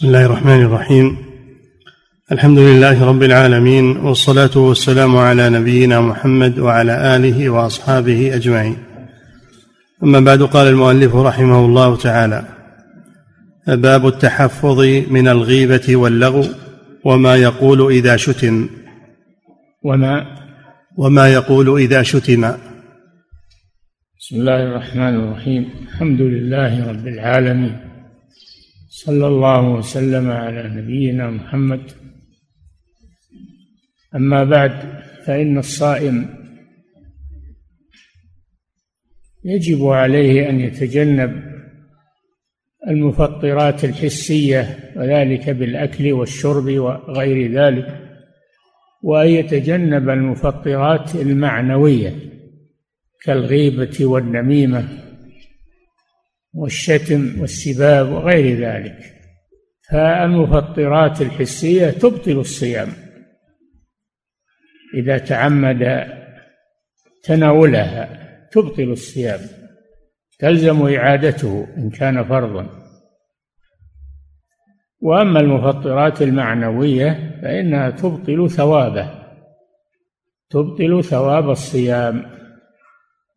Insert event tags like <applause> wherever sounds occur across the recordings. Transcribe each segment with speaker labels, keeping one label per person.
Speaker 1: بسم الله الرحمن الرحيم. الحمد لله رب العالمين والصلاة والسلام على نبينا محمد وعلى آله وأصحابه أجمعين. أما بعد قال المؤلف رحمه الله تعالى باب التحفظ من الغيبة واللغو وما يقول إذا شتم.
Speaker 2: وما
Speaker 1: وما يقول إذا شتم.
Speaker 2: بسم الله الرحمن الرحيم. الحمد لله رب العالمين. صلى الله وسلم على نبينا محمد. أما بعد فإن الصائم يجب عليه أن يتجنب المفطرات الحسية وذلك بالأكل والشرب وغير ذلك وأن يتجنب المفطرات المعنوية كالغيبة والنميمة. والشتم والسباب وغير ذلك. فالمفطرات الحسية تبطل الصيام. إذا تعمد تناولها تبطل الصيام. تلزم إعادته إن كان فرضا. وأما المفطرات المعنوية فإنها تبطل ثوابه. تبطل ثواب الصيام.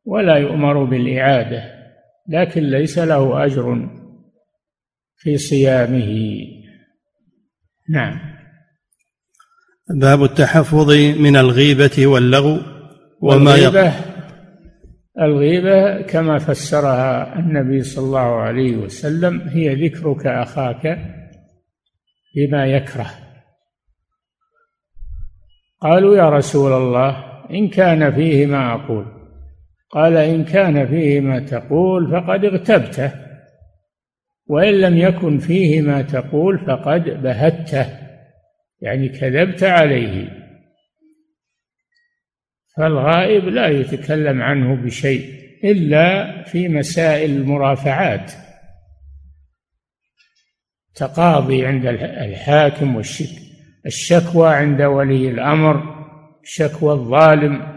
Speaker 2: ولا يؤمر بالإعادة. لكن ليس له أجر في صيامه. نعم.
Speaker 1: باب التحفظ من الغيبة واللغو وما
Speaker 2: الغيبة الغيبة كما فسرها النبي صلى الله عليه وسلم هي ذكرك أخاك بما يكره. قالوا يا رسول الله إن كان فيه ما أقول. قال إن كان فيه ما تقول فقد اغتبته وإن لم يكن فيه ما تقول فقد بهته يعني كذبت عليه. فالغائب لا يتكلم عنه بشيء إلا في مسائل المرافعات. تقاضي عند الحاكم والشك الشكوى عند ولي الأمر شكوى الظالم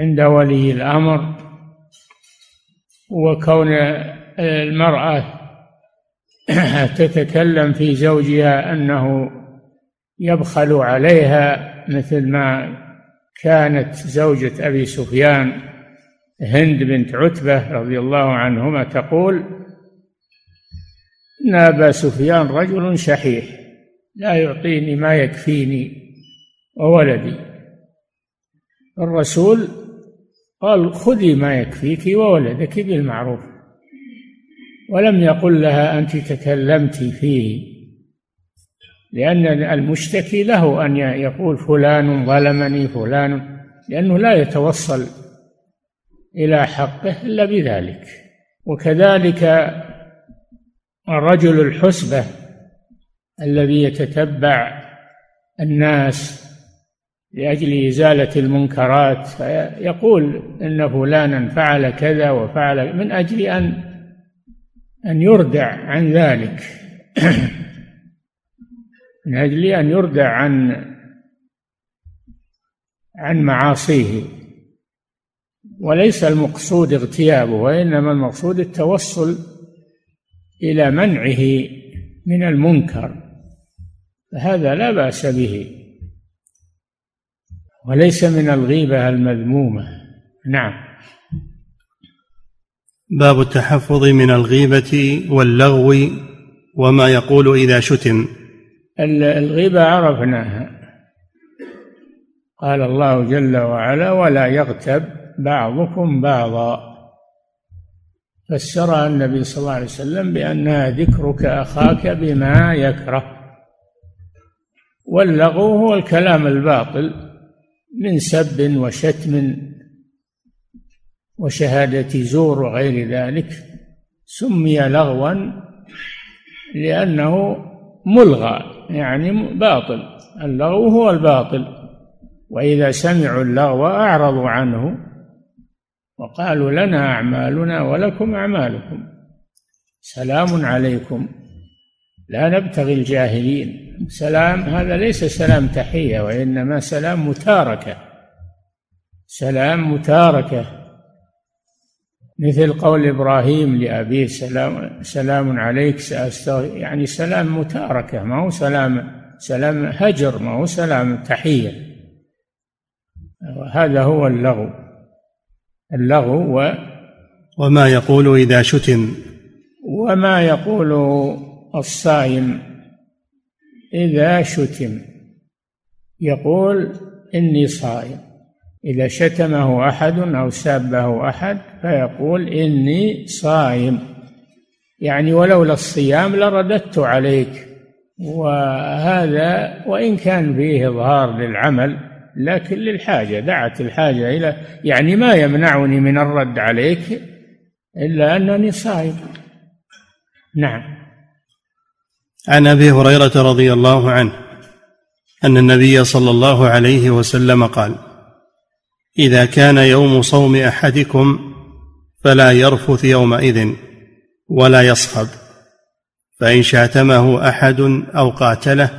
Speaker 2: عند ولي الأمر وكون المرأة <clears throat> تتكلم في زوجها أنه يبخل عليها مثل ما كانت زوجة أبي سفيان. هند بنت عتبة رضي الله عنهما تقول إن أبا سفيان رجل شحيح لا يعطيني ما يكفيني وولدي. الرسول قال خذي ما يكفيك وولدك بالمعروف. ولم يقل لها أنت تكلمت فيه لأن المشتكي له أن يقول فلان ظلمني فلان لأنه لا يتوصل إلى حقه إلا بذلك. وكذلك الرجل الحسبة الذي يتتبع الناس لأجل إزالة المنكرات فيقول إن فلانا فعل كذا وفعل من أجل أن أن يردع عن ذلك. <clears throat> من أجل أن يردع عن عن معاصيه. وليس المقصود اغتيابه وإنما المقصود التوصل إلى منعه من المنكر. فهذا لا بأس به. وليس من الغيبة المذمومة. نعم.
Speaker 1: باب التحفظ من الغيبة واللغو وما يقول إذا شتم.
Speaker 2: الغيبة عرفناها. قال الله جل وعلا ولا يغتب بعضكم بعضا فسرها النبي صلى الله عليه وسلم بأنها ذكرك أخاك بما يكره. واللغو هو الكلام الباطل. من سب وشتم وشهادة زور وغير ذلك سمي لغوا لأنه ملغى يعني باطل. اللغو هو الباطل. وإذا سمعوا اللغو أعرضوا عنه وقالوا لنا أعمالنا ولكم أعمالكم. سلام عليكم. لا نبتغي الجاهلين. سلام هذا ليس سلام تحية وإنما سلام متاركة. سلام متاركة. مثل قول إبراهيم لأبيه سلام, سلام عليك سأستغفر يعني سلام متاركة ما هو سلام سلام هجر ما هو سلام تحية. هذا هو اللغو. اللغو و
Speaker 1: وما يقول إذا شتم.
Speaker 2: وما يقول الصائم إذا شتم. يقول إني صائم. إذا شتمه أحد أو سابه أحد فيقول إني صائم. يعني ولولا الصيام لرددت عليك. وهذا وإن كان فيه إظهار للعمل لكن للحاجة دعت الحاجة إلى يعني ما يمنعني من الرد عليك إلا أنني صائم. نعم.
Speaker 1: عن أبي هريرة رضي الله عنه أن النبي صلى الله عليه وسلم قال إذا كان يوم صوم أحدكم فلا يرفث يومئذ ولا يصخب فإن شاتمه أحد أو قاتله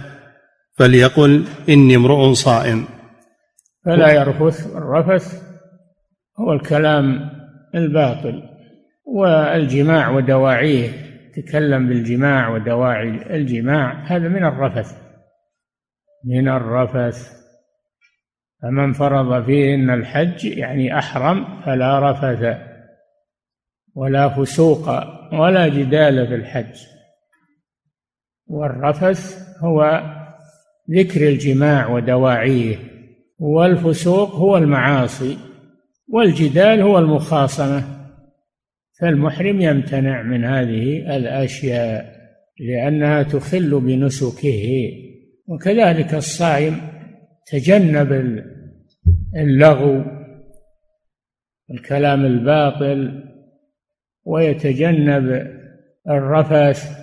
Speaker 1: فليقل إني امرؤ صائم.
Speaker 2: فلا يرفث الرفث هو الكلام الباطل والجماع ودواعيه. تكلم بالجماع ودواعي الجماع هذا من الرفث. من الرفث. فمن فرض فيهن الحج يعني أحرم فلا رفث ولا فسوق ولا جدال في الحج. والرفث هو ذكر الجماع ودواعيه والفسوق هو المعاصي والجدال هو المخاصمة. فالمحرم يمتنع من هذه الأشياء لأنها تخل بنسكه وكذلك الصائم تجنب اللغو الكلام الباطل ويتجنب الرفث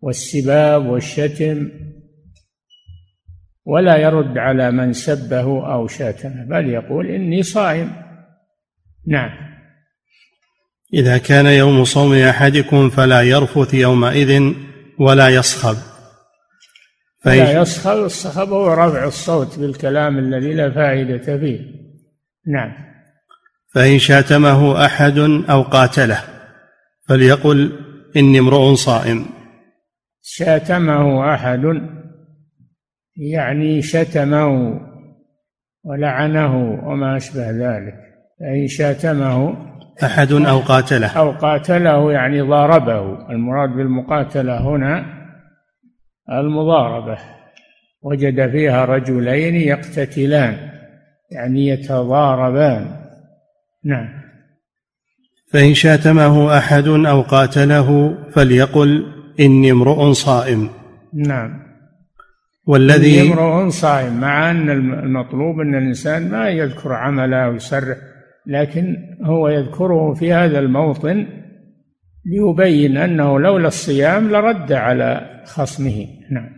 Speaker 2: والسباب والشتم ولا يرد على من سبه أو شاتمه بل يقول إني صائم. نعم.
Speaker 1: إذا كان يوم صوم أحدكم فلا يرفث يومئذ ولا يصخب.
Speaker 2: فلا يصخب الصخب هو رفع الصوت بالكلام الذي لا فائدة فيه. نعم.
Speaker 1: فإن شاتمه أحد أو قاتله فليقل إني امرؤ صائم.
Speaker 2: شاتمه أحد يعني شتمه ولعنه وما أشبه ذلك. أي شاتمه
Speaker 1: أحد أو قاتله.
Speaker 2: أو قاتله يعني ضاربه. المراد بالمقاتلة هنا المضاربة. وجد فيها رجلين يقتتلان يعني يتضاربان. نعم.
Speaker 1: فإن شاتمه أحد أو قاتله فليقل إني امرؤ صائم.
Speaker 2: نعم.
Speaker 1: والذي
Speaker 2: امرؤ صائم مع أن المطلوب أن الإنسان ما يذكر عمله ويسرح. لكن هو يذكره في هذا الموطن ليبين أنه لولا الصيام لرد على خصمه. نعم.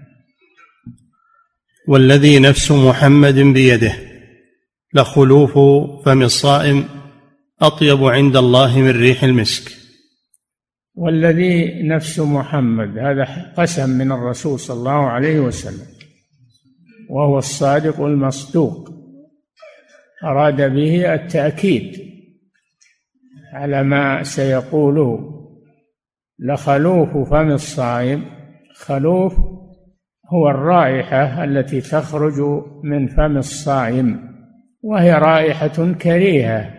Speaker 1: والذي نفس محمد بيده لخلوف فم الصائم أطيب عند الله من ريح المسك.
Speaker 2: والذي نفس محمد هذا قسم من الرسول صلى الله عليه وسلم وهو الصادق المصدوق. أراد به التأكيد على ما سيقوله. لخلوف فم الصائم خلوف هو الرائحة التي تخرج من فم الصائم وهي رائحة كريهة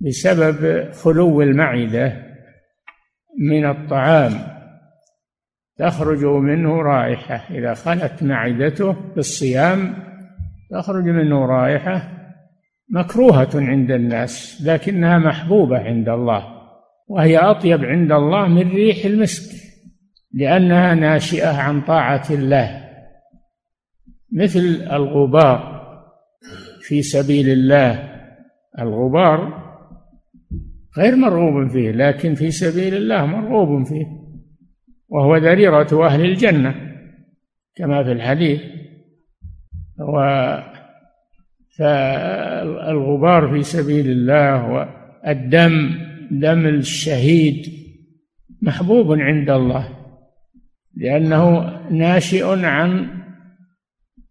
Speaker 2: بسبب خلو المعدة من الطعام. تخرج منه رائحة إذا خلت معدته بالصيام تخرج منه رائحة مكروهة عند الناس لكنها محبوبة عند الله وهي أطيب عند الله من ريح المسك لأنها ناشئة عن طاعة الله. مثل الغبار في سبيل الله الغبار غير مرغوب فيه لكن في سبيل الله مرغوب فيه وهو ذريرة أهل الجنة كما في الحديث و فالغبار في سبيل الله والدم دم الشهيد محبوب عند الله لأنه ناشئ عن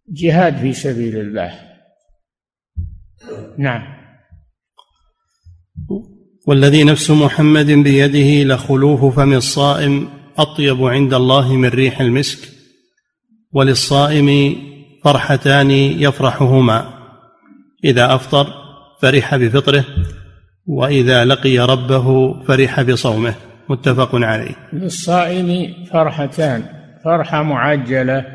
Speaker 2: جهاد في سبيل الله. نعم.
Speaker 1: والذي نفس محمد بيده لخلوف فم الصائم أطيب عند الله من ريح المسك وللصائم فرحتان يفرحهما. إذا أفطر فرح بفطره وإذا لقي ربه فرح بصومه. متفق عليه.
Speaker 2: للصائم فرحتان فرحة معجلة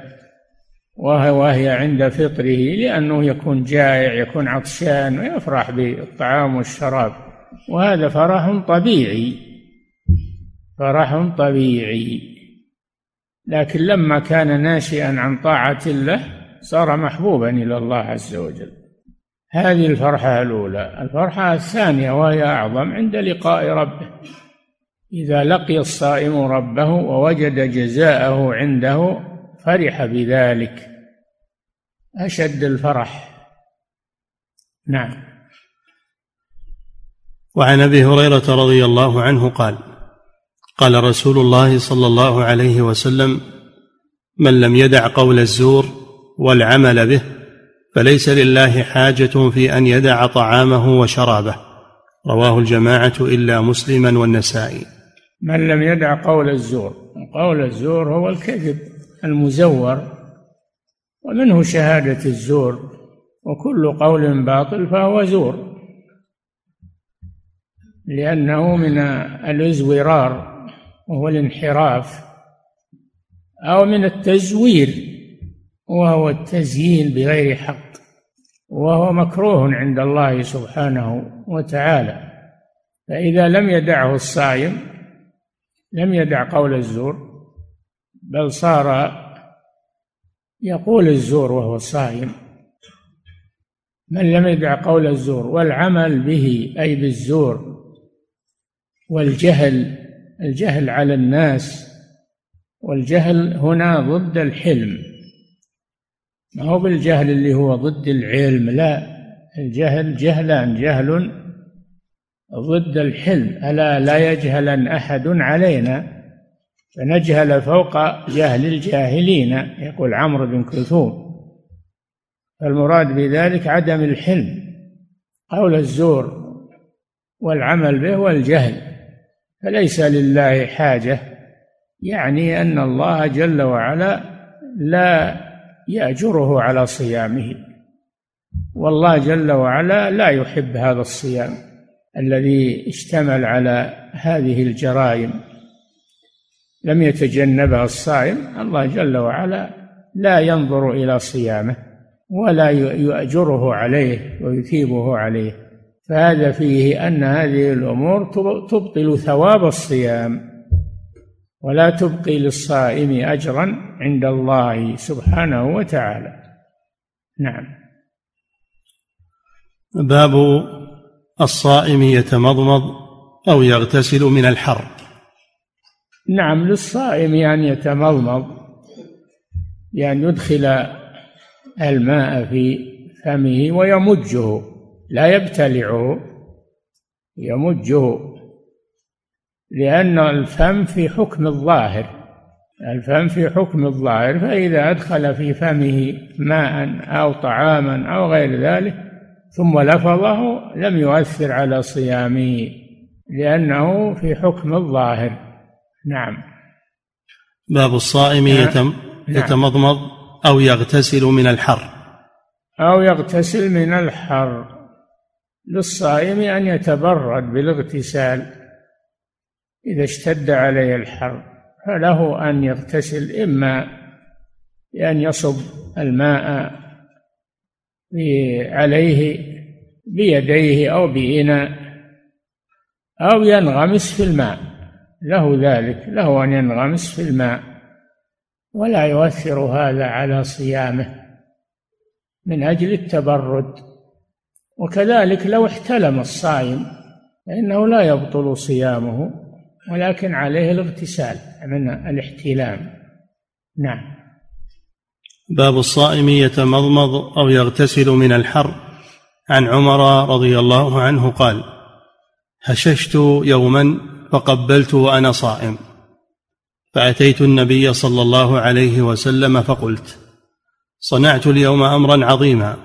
Speaker 2: وهي عند فطره لأنه يكون جائع يكون عطشان ويفرح بالطعام والشراب. وهذا فرح طبيعي فرح طبيعي. لكن لما كان ناشئا عن طاعة الله صار محبوبا إلى الله عز وجل. هذه الفرحة الأولى. الفرحة الثانية وهي أعظم عند لقاء ربه. إذا لقي الصائم ربه ووجد جزاءه عنده فرح بذلك. أشد الفرح. نعم.
Speaker 1: وعن أبي هريرة رضي الله عنه قال قال رسول الله صلى الله عليه وسلم من لم يدع قول الزور والعمل به فليس لله حاجة في أن يدع طعامه وشرابه. رواه الجماعة إلا مسلما والنسائي.
Speaker 2: من لم يدع قول الزور قول الزور هو الكذب المزور ومنه شهادة الزور وكل قول باطل فهو زور. لأنه من الإزورار وهو الانحراف أو من التزوير. وهو التزيين بغير حق وهو مكروه عند الله سبحانه وتعالى. فإذا لم يدعه الصائم لم يدع قول الزور بل صار يقول الزور وهو صائم. من لم يدع قول الزور والعمل به أي بالزور والجهل الجهل على الناس والجهل هنا ضد الحلم. ما هو بالجهل اللي هو ضد العلم؟ لا الجهل جهلان جهل ضد الحلم. ألا لا يجهلن أحد علينا؟ فنجهل فوق جهل الجاهلين يقول عمرو بن كلثوم. فالمراد بذلك عدم الحلم قول الزور والعمل به والجهل. فليس لله حاجة يعني أن الله جل وعلا لا يأجره على صيامه. والله جل وعلا لا يحب هذا الصيام الذي اشتمل على هذه الجرائم. لم يتجنبها الصائم الله جل وعلا لا ينظر إلى صيامه ولا يؤجره عليه ويثيبه عليه. فهذا فيه أن هذه الأمور تبطل ثواب الصيام. ولا تبقي للصائم اجرا عند الله سبحانه وتعالى. نعم.
Speaker 1: باب الصائم يتمضمض أو يغتسل من الحر.
Speaker 2: نعم للصائم أن يتمضمض يعني يدخل الماء في فمه ويمجه لا يبتلعه يمجه لأن الفم في حكم الظاهر. الفم في حكم الظاهر فإذا أدخل في فمه ماء أو طعاما أو غير ذلك ثم لفظه لم يؤثر على صيامه لأنه في حكم الظاهر. نعم.
Speaker 1: باب الصائم نعم. يتم يتمضمض أو يغتسل من الحر.
Speaker 2: أو يغتسل من الحر. للصائم أن يتبرد بالاغتسال. إذا اشتد عليه الحر فله أن يغتسل إما بأن يصب الماء عليه بيديه أو بإناء أو ينغمس في الماء. له ذلك له أن ينغمس في الماء. ولا يؤثر هذا على صيامه من أجل التبرد. وكذلك لو احتلم الصائم فإنه لا يبطل صيامه. ولكن عليه الاغتسال من الاحتلام. نعم.
Speaker 1: باب الصائم يتمضمض أو يغتسل من الحر. عن عمر رضي الله عنه قال هششت يوما فقبلت وأنا صائم. فأتيت النبي صلى الله عليه وسلم فقلت صنعت اليوم امرا عظيما.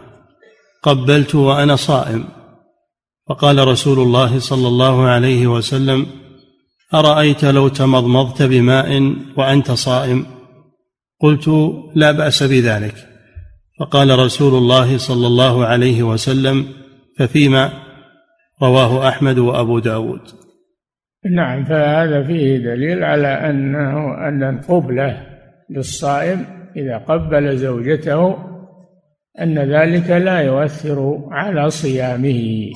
Speaker 1: قبلت وأنا صائم. فقال رسول الله صلى الله عليه وسلم أرأيت لو تمضمضت بماء وأنت صائم؟ قلت لا بأس بذلك. فقال رسول الله صلى الله عليه وسلم ففيما؟ رواه أحمد وأبو داود.
Speaker 2: نعم فهذا فيه دليل على أنه أن القبلة للصائم إذا قبل زوجته أن ذلك لا يؤثر على صيامه.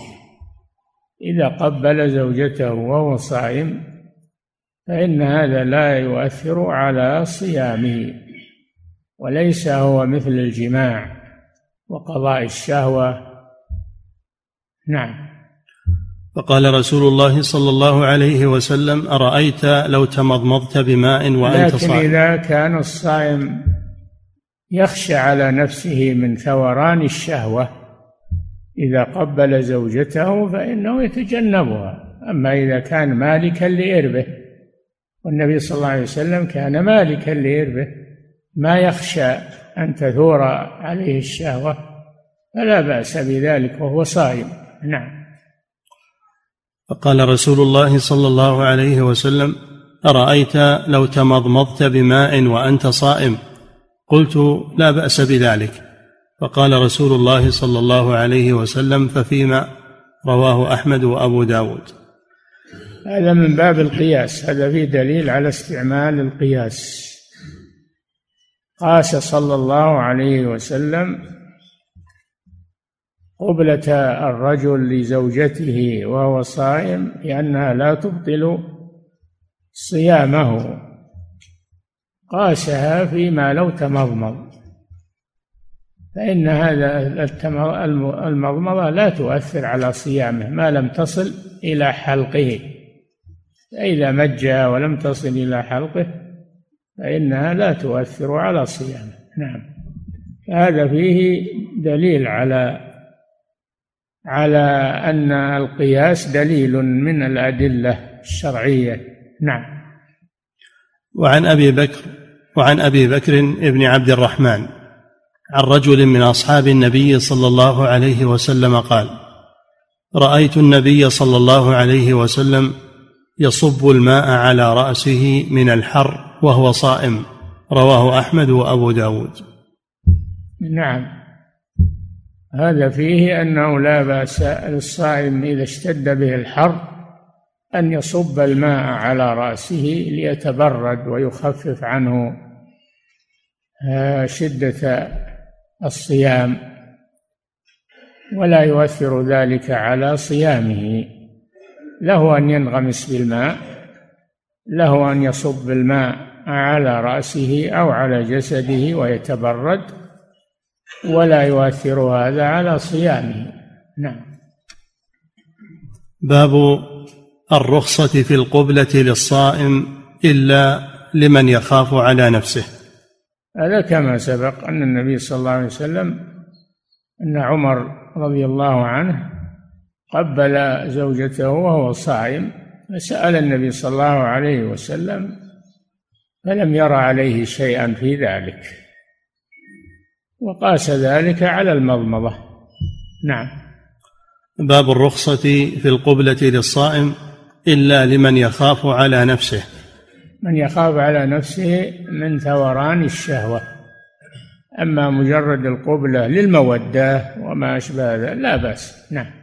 Speaker 2: إذا قبل زوجته وهو صائم فإن هذا لا يؤثر على صيامه وليس هو مثل الجماع وقضاء الشهوة. نعم.
Speaker 1: فقال رسول الله صلى الله عليه وسلم أرأيت لو تمضمضت بماء وأنت
Speaker 2: لكن صائم؟ إذا كان الصائم يخشى على نفسه من ثوران الشهوة إذا قبل زوجته فإنه يتجنبها. أما إذا كان مالكا لإربه والنبي صلى الله عليه وسلم كان مالكا لإربه ما يخشى أن تثور عليه الشهوة فلا بأس بذلك وهو صائم. نعم.
Speaker 1: فقال رسول الله صلى الله عليه وسلم أرأيت لو تمضمضت بماء وأنت صائم؟ قلت لا بأس بذلك. فقال رسول الله صلى الله عليه وسلم ففيما؟ رواه أحمد وأبو داود.
Speaker 2: هذا من باب القياس. هذا فيه دليل على استعمال القياس. قاس صلى الله عليه وسلم قبلة الرجل لزوجته وهو صائم لأنها لا تبطل صيامه. قاسها فيما لو تمضمض. فإن هذا المضمضة لا تؤثر على صيامه ما لم تصل إلى حلقه. فإذا مج ولم تصل إلى حلقه فإنها لا تؤثر على صيامه. نعم. هذا فيه دليل على على أن القياس دليل من الأدلة الشرعية. نعم.
Speaker 1: وعن أبي بكر وعن أبي بكر بن عبد الرحمن عن رجل من أصحاب النبي صلى الله عليه وسلم قال رأيت النبي صلى الله عليه وسلم يصب الماء على رأسه من الحر وهو صائم. رواه أحمد وأبو داود.
Speaker 2: نعم. هذا فيه أنه لا بأس للصائم إذا اشتد به الحر أن يصب الماء على رأسه ليتبرد ويخفف عنه آه، شدة الصيام ولا يؤثر ذلك على صيامه. له أن ينغمس بالماء له أن يصب الماء على رأسه أو على جسده ويتبرد ولا يؤثر هذا على صيامه. نعم.
Speaker 1: باب الرخصة في القبلة للصائم إلا لمن يخاف على نفسه.
Speaker 2: هذا كما سبق أن النبي صلى الله عليه وسلم أن عمر رضي الله عنه قبل زوجته وهو صائم فسأل النبي صلى الله عليه وسلم فلم ير عليه شيئا في ذلك. وقاس ذلك على المضمضة. نعم.
Speaker 1: باب الرخصة في القبلة للصائم إلا لمن يخاف على نفسه.
Speaker 2: من يخاف على نفسه من ثوران الشهوة. أما مجرد القبلة للمودة وما أشبه ذلك لا بأس. نعم.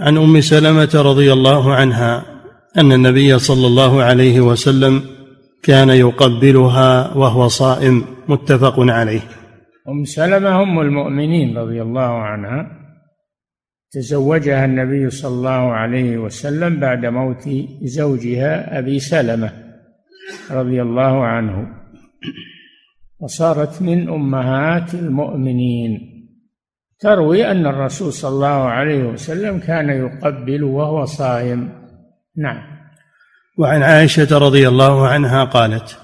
Speaker 1: عن أم سلمة رضي الله عنها أن النبي صلى الله عليه وسلم كان يقبلها وهو صائم متفق عليه.
Speaker 2: أم سلمة أم المؤمنين رضي الله عنها تزوجها النبي صلى الله عليه وسلم بعد موت زوجها أبي سلمة رضي الله عنه. وصارت من أمهات المؤمنين. تروي أن الرسول صلى الله عليه وسلم كان يقبل وهو صائم. نعم.
Speaker 1: وعن عائشة رضي الله عنها قالت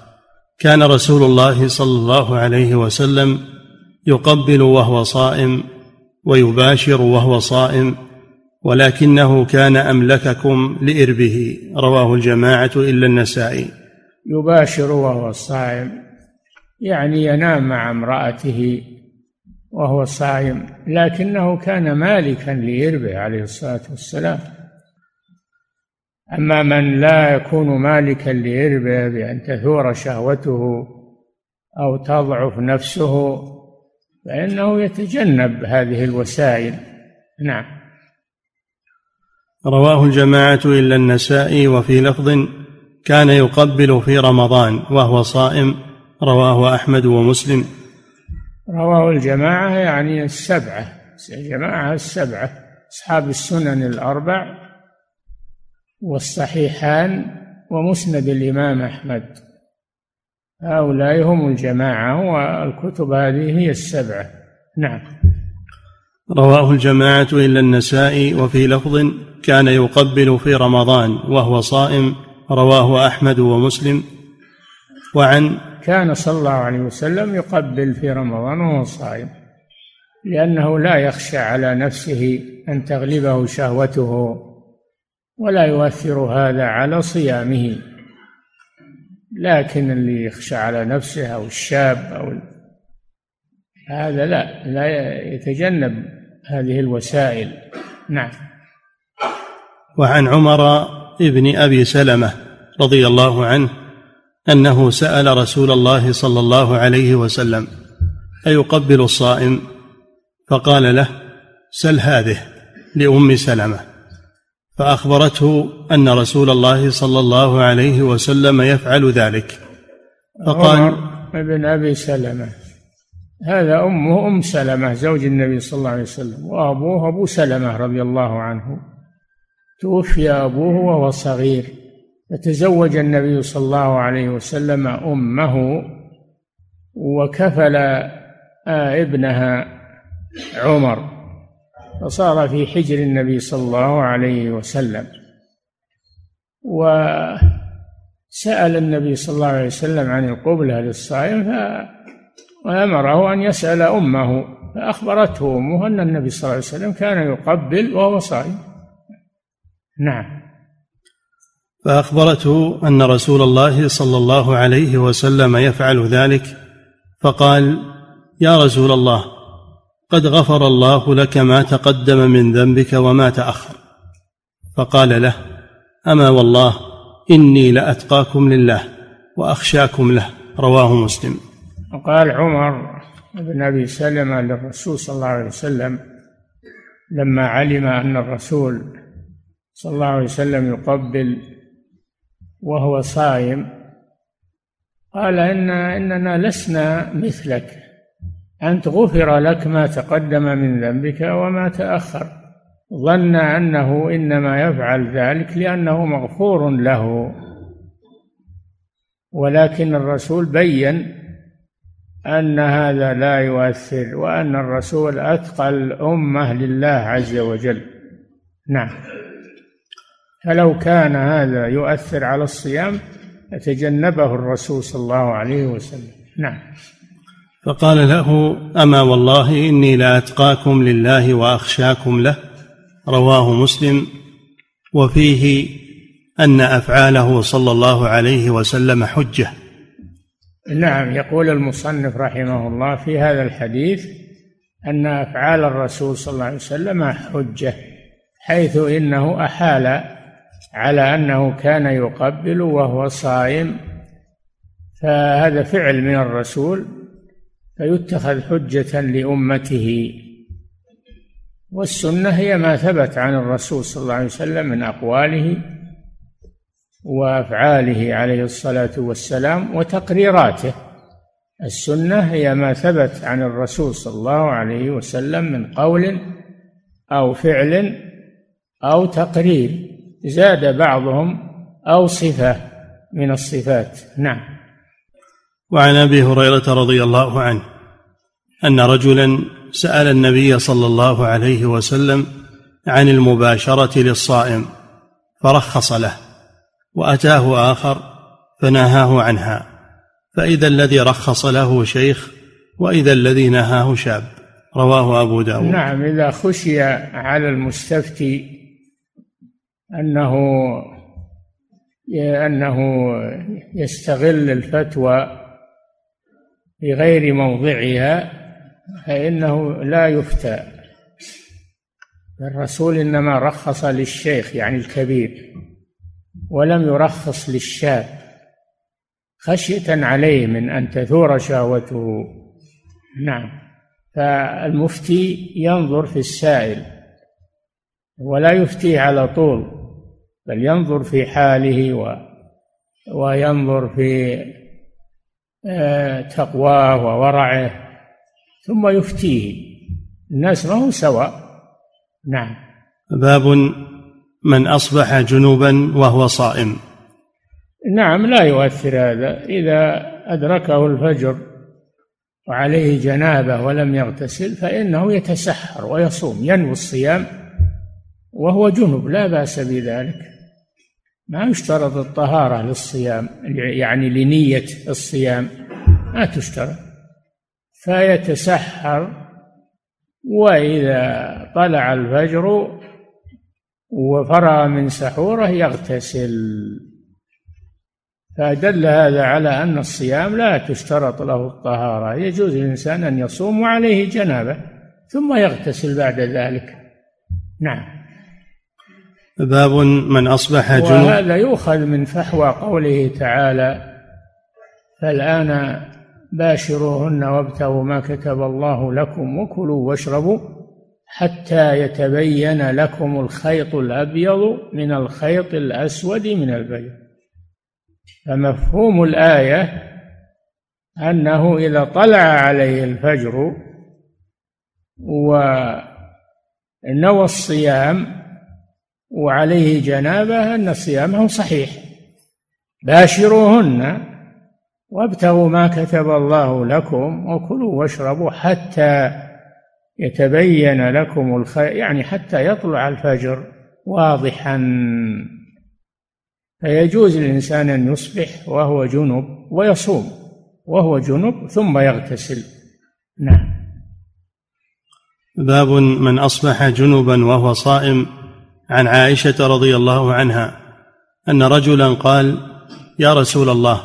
Speaker 1: كان رسول الله صلى الله عليه وسلم يقبل وهو صائم ويباشر وهو صائم ولكنه كان أملككم لإربه. رواه الجماعة إلا النسائي.
Speaker 2: يباشر وهو صائم يعني ينام مع امرأته. وهو صائم لكنه كان مالكا لإربه عليه الصلاة والسلام. أما من لا يكون مالكا لإربه بأن تثور شهوته أو تضعف نفسه فإنه يتجنب هذه الوسائل. نعم.
Speaker 1: رواه الجماعة إلا النسائي وفي لفظ كان يقبل في رمضان وهو صائم رواه أحمد ومسلم.
Speaker 2: رواه الجماعة يعني السبعة الجماعة السبعة أصحاب السنن الأربع والصحيحان ومسند الإمام أحمد. هؤلاء هم الجماعة والكتب هذه هي السبعة. نعم.
Speaker 1: رواه الجماعة إلا النسائي وفي لفظ كان يقبل في رمضان وهو صائم رواه أحمد ومسلم. وعن
Speaker 2: كان صلى الله عليه وسلم يقبل في رمضان وهو صائم لأنه لا يخشى على نفسه أن تغلبه شهوته ولا يؤثر هذا على صيامه. لكن اللي يخشى على نفسه أو الشاب أو هذا لا لا يتجنب هذه الوسائل. نعم.
Speaker 1: وعن عمر ابن أبي سلمة رضي الله عنه أنه سأل رسول الله صلى الله عليه وسلم أيقبل الصائم؟ فقال له سل هذه لأم سلمة. فأخبرته أن رسول الله صلى الله عليه وسلم يفعل ذلك.
Speaker 2: فقال عمر ابن أبي سلمة. هذا أمه أم سلمة زوج النبي صلى الله عليه وسلم. وأبوه أبو سلمة رضي الله عنه. توفي أبوه وهو صغير. فتزوج النبي صلى الله عليه وسلم أمه وكفل ابنها عمر فصار في حجر النبي صلى الله عليه وسلم. وسأل النبي صلى الله عليه وسلم عن القبلة للصائم وأمره أن يسأل أمه فأخبرته أمه أن النبي صلى الله عليه وسلم كان يقبل وهو صائم. نعم.
Speaker 1: فأخبرته أن رسول الله صلى الله عليه وسلم يفعل ذلك فقال يا رسول الله قد غفر الله لك ما تقدم من ذنبك وما تأخر. فقال له أما والله إني لأتقاكم لله وأخشاكم له. رواه مسلم.
Speaker 2: وقال عمر بن أبي سلمة للرسول صلى الله عليه وسلم لما علم أن الرسول صلى الله عليه وسلم يقبل وهو صائم قال ان إننا لسنا مثلك. أنت غفر لك ما تقدم من ذنبك وما تأخر. ظن أنه إنما يفعل ذلك لأنه مغفور له. ولكن الرسول بين أن هذا لا يؤثر وأن الرسول أتقى الأمة لله عز وجل. نعم. فلو كان هذا يؤثر على الصيام لتجنبه الرسول صلى الله عليه وسلم. نعم.
Speaker 1: فقال له أما والله إني لأتقاكم لله وأخشاكم له. رواه مسلم. وفيه أن أفعاله صلى الله عليه وسلم حجة.
Speaker 2: نعم. يقول المصنف رحمه الله في هذا الحديث أن أفعال الرسول صلى الله عليه وسلم حجة حيث إنه أحال على أنه كان يقبل وهو صائم فهذا فعل من الرسول فيتخذ حجة لأمته. والسنة هي ما ثبت عن الرسول صلى الله عليه وسلم من أقواله وأفعاله عليه الصلاة والسلام وتقريراته. السنة هي ما ثبت عن الرسول صلى الله عليه وسلم من قول أو فعل أو تقرير. زاد بعضهم أو صفة من الصفات. نعم.
Speaker 1: وعن أبي هريرة رضي الله عنه أن رجلا سأل النبي صلى الله عليه وسلم عن المباشرة للصائم فرخص له وأتاه آخر فنهاه عنها فإذا الذي رخص له شيخ وإذا الذي نهاه شاب. رواه أبو داود.
Speaker 2: نعم إذا خشي على المستفتي أنه أنه يستغل الفتوى في غير موضعها فإنه لا يفتى. الرسول إنما رخص للشيخ يعني الكبير ولم يرخص للشاب خشية عليه من أن تثور شهوته. نعم. فالمفتي ينظر في السائل ولا يفتيه على طول. بل ينظر في حاله و وينظر في آه، تقواه وورعه ثم يفتيه. الناس ما هم سواء. نعم.
Speaker 1: باب من أصبح جنوبا وهو صائم.
Speaker 2: نعم لا يؤثر هذا. إذا أدركه الفجر وعليه جنابة ولم يغتسل فإنه يتسحر ويصوم ينوي الصيام وهو جنب لا بأس بذلك. ما يشترط الطهارة للصيام يعني لنية الصيام ما تشترط. فيتسحر وإذا طلع الفجر وفرغ من سحوره يغتسل. فدل هذا على أن الصيام لا تشترط له الطهارة يجوز للإنسان أن يصوم وعليه جنابة ثم يغتسل بعد ذلك. نعم.
Speaker 1: باب من أصبح جنوب
Speaker 2: وهذا يؤخذ من فحوى قوله تعالى فالآن باشروهن وابتغوا ما كتب الله لكم وكلوا واشربوا حتى يتبين لكم الخيط الأبيض من الخيط الأسود من الفجر فمفهوم الآية أنه إذا طلع عليه الفجر ونوى الصيام وعليه جنابة أن صيامه صحيح. باشروهن وابتغوا ما كتب الله لكم وكلوا واشربوا حتى يتبين لكم الخير يعني حتى يطلع الفجر واضحا. فيجوز للإنسان أن يصبح وهو جنب ويصوم وهو جنب ثم يغتسل. نعم.
Speaker 1: باب من أصبح جنبا وهو صائم. عن عائشة رضي الله عنها أن رجلا قال يا رسول الله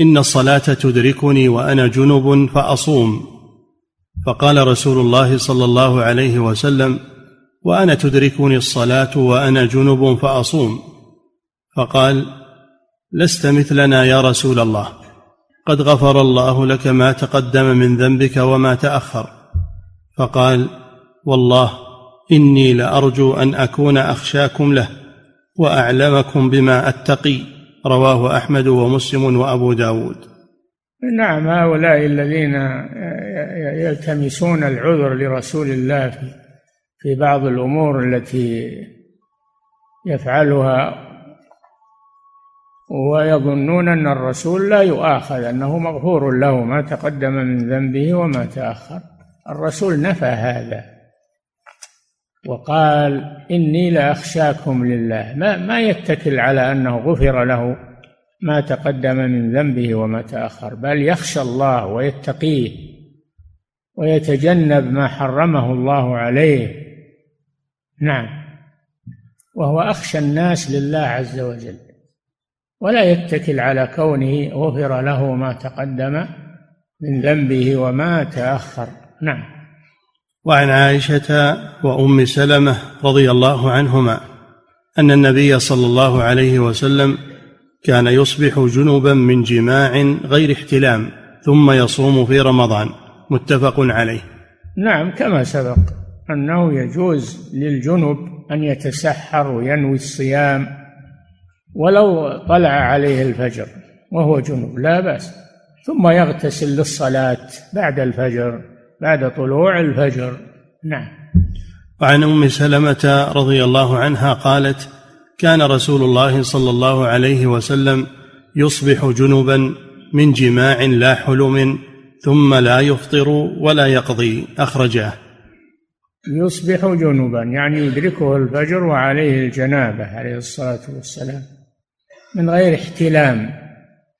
Speaker 1: إن الصلاة تدركني وأنا جنب فأصوم. فقال رسول الله صلى الله عليه وسلم وأنا تدركني الصلاة وأنا جنب فأصوم. فقال لست مثلنا يا رسول الله قد غفر الله لك ما تقدم من ذنبك وما تأخر. فقال والله إني لأرجو أن أكون أخشاكم له وأعلمكم بما أتقي. رواه أحمد ومسلم وأبو داود.
Speaker 2: نعم هؤلاء الذين يلتمسون العذر لرسول الله في في بعض الأمور التي يفعلها ويظنون أن الرسول لا يؤاخذ أنه مغفور له ما تقدم من ذنبه وما تأخر. الرسول نفى هذا. وقال إني لأخشاكم لله. ما ما يتكل على أنه غفر له ما تقدم من ذنبه وما تأخر بل يخشى الله ويتقيه ويتجنب ما حرمه الله عليه. نعم. وهو أخشى الناس لله عز وجل. ولا يتكل على كونه غفر له ما تقدم من ذنبه وما تأخر. نعم.
Speaker 1: وعن عائشة وأم سلمة رضي الله عنهما أن النبي صلى الله عليه وسلم كان يصبح جنبا من جماع غير احتلام ثم يصوم في رمضان متفق عليه.
Speaker 2: نعم كما سبق أنه يجوز للجنب أن يتسحر وينوي الصيام ولو طلع عليه الفجر وهو جنب لا بأس ثم يغتسل للصلاة بعد الفجر. بعد طلوع الفجر. نعم.
Speaker 1: وعن أم سلمة رضي الله عنها قالت كان رسول الله صلى الله عليه وسلم يصبح جنبا من جماع لا حلم ثم لا يفطر ولا يقضي. اخرجاه
Speaker 2: يصبح جنبا يعني يدركه الفجر وعليه الجنابة عليه الصلاة والسلام. من غير احتلام.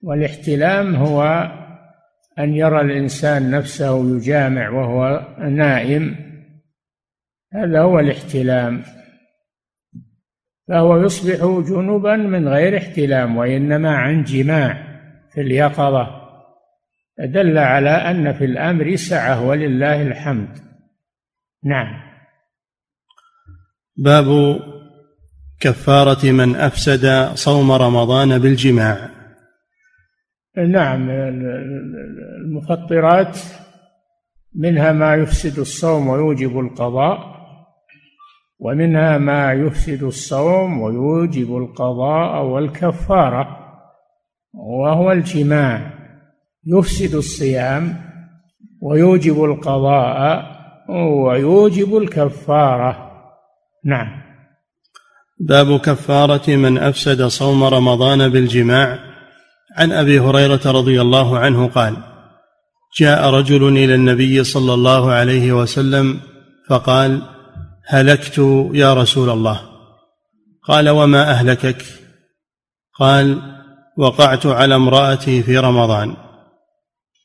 Speaker 2: والاحتلام هو أن يرى الإنسان نفسه يجامع وهو نائم هذا هو الاحتلام. فهو يصبح جنبا من غير احتلام وإنما عن جماع في اليقظة. دل على أن في الأمر سعة ولله الحمد. نعم.
Speaker 1: باب كفارة من أفسد صوم رمضان بالجماع.
Speaker 2: نعم المفطرات منها ما يفسد الصوم ويوجب القضاء ومنها ما يفسد الصوم ويوجب القضاء والكفارة وهو الجماع. يفسد الصيام ويوجب القضاء ويوجب الكفارة. نعم.
Speaker 1: باب كفارة من أفسد صوم رمضان بالجماع. عن أبي هريرة رضي الله عنه قال جاء رجل إلى النبي صلى الله عليه وسلم فقال هلكت يا رسول الله. قال وما أهلكك؟ قال وقعت على امرأتي في رمضان.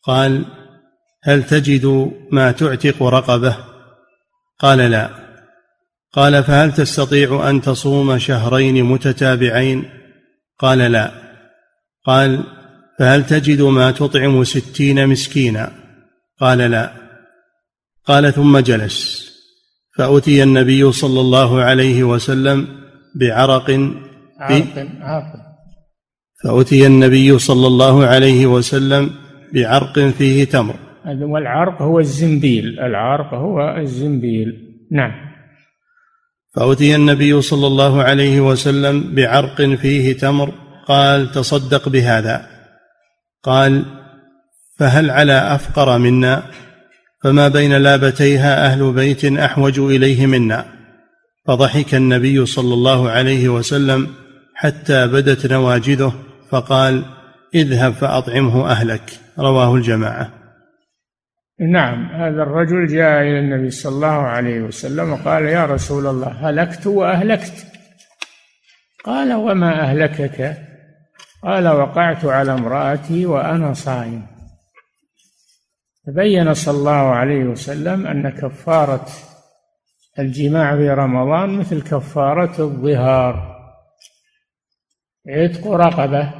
Speaker 1: قال هل تجد ما تعتق رقبة؟ قال لا. قال فهل تستطيع أن تصوم شهرين متتابعين؟ قال لا. قال فهل تجد ما تطعم ستين مسكينا؟ قال لا. قال ثم جلس. فأتي النبي صلى الله عليه وسلم بعرق
Speaker 2: عرق عرق.
Speaker 1: فأتي النبي صلى الله عليه وسلم بعرق فيه تمر.
Speaker 2: والعرق هو الزنبيل. العرق هو الزنبيل. نعم.
Speaker 1: فأتي النبي صلى الله عليه وسلم بعرق فيه تمر. قال تصدق بهذا. قال فهل على أفقر منا؟ فما بين لابتيها أهل بيت أحوج إليه منا. فضحك النبي صلى الله عليه وسلم حتى بدت نواجذه فقال اذهب فأطعمه أهلك. رواه الجماعة.
Speaker 2: نعم هذا الرجل جاء إلى النبي صلى الله عليه وسلم وقال يا رسول الله هلكت وأهلكت. قال وما أهلكك؟ قال وقعت على امرأتي وأنا صائم. تبين صلى الله عليه وسلم أن كفارة الجماع في رمضان مثل كفارة الظهار. عتق رقبة.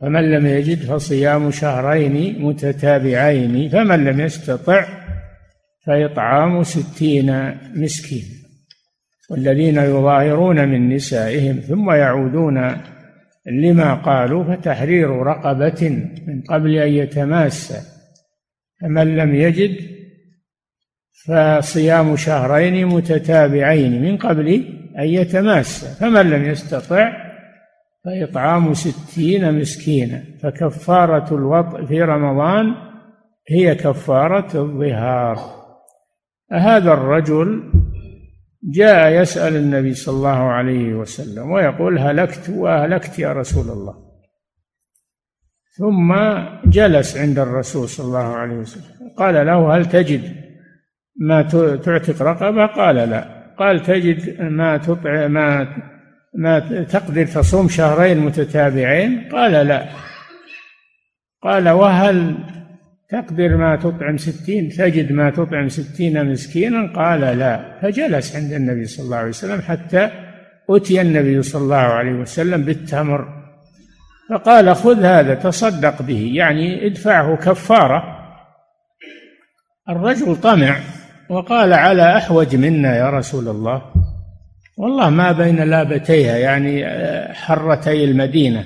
Speaker 2: فمن لم يجد فصيام شهرين متتابعين فمن لم يستطع فإطعام ستين مسكين. والذين يظاهرون من نسائهم ثم يعودون لما قالوا فتحرير رقبة من قبل أن يتماس. فمن لم يجد فصيام شهرين متتابعين من قبل أن يتماس. فمن لم يستطع فإطعام ستين مسكينا. فكفارة الوطء في رمضان هي كفارة الظهار. هذا الرجل جاء يسأل النبي صلى الله عليه وسلم ويقول هلكت وأهلكت يا رسول الله. ثم جلس عند الرسول صلى الله عليه وسلم. قال له هل تجد ما تعتق رقبة؟ قال لا. قال تجد ما تطعم ما ما تقدر تصوم شهرين متتابعين؟ قال لا. قال وهل تقدر ما تطعم ستين تجد ما تطعم ستين مسكينا؟ قال لا. فجلس عند النبي صلى الله عليه وسلم حتى أتي النبي صلى الله عليه وسلم بالتمر. فقال خذ هذا تصدق به يعني ادفعه كفارة. الرجل طمع وقال على أحوج منا يا رسول الله. والله ما بين لابتيها يعني حرتي المدينة.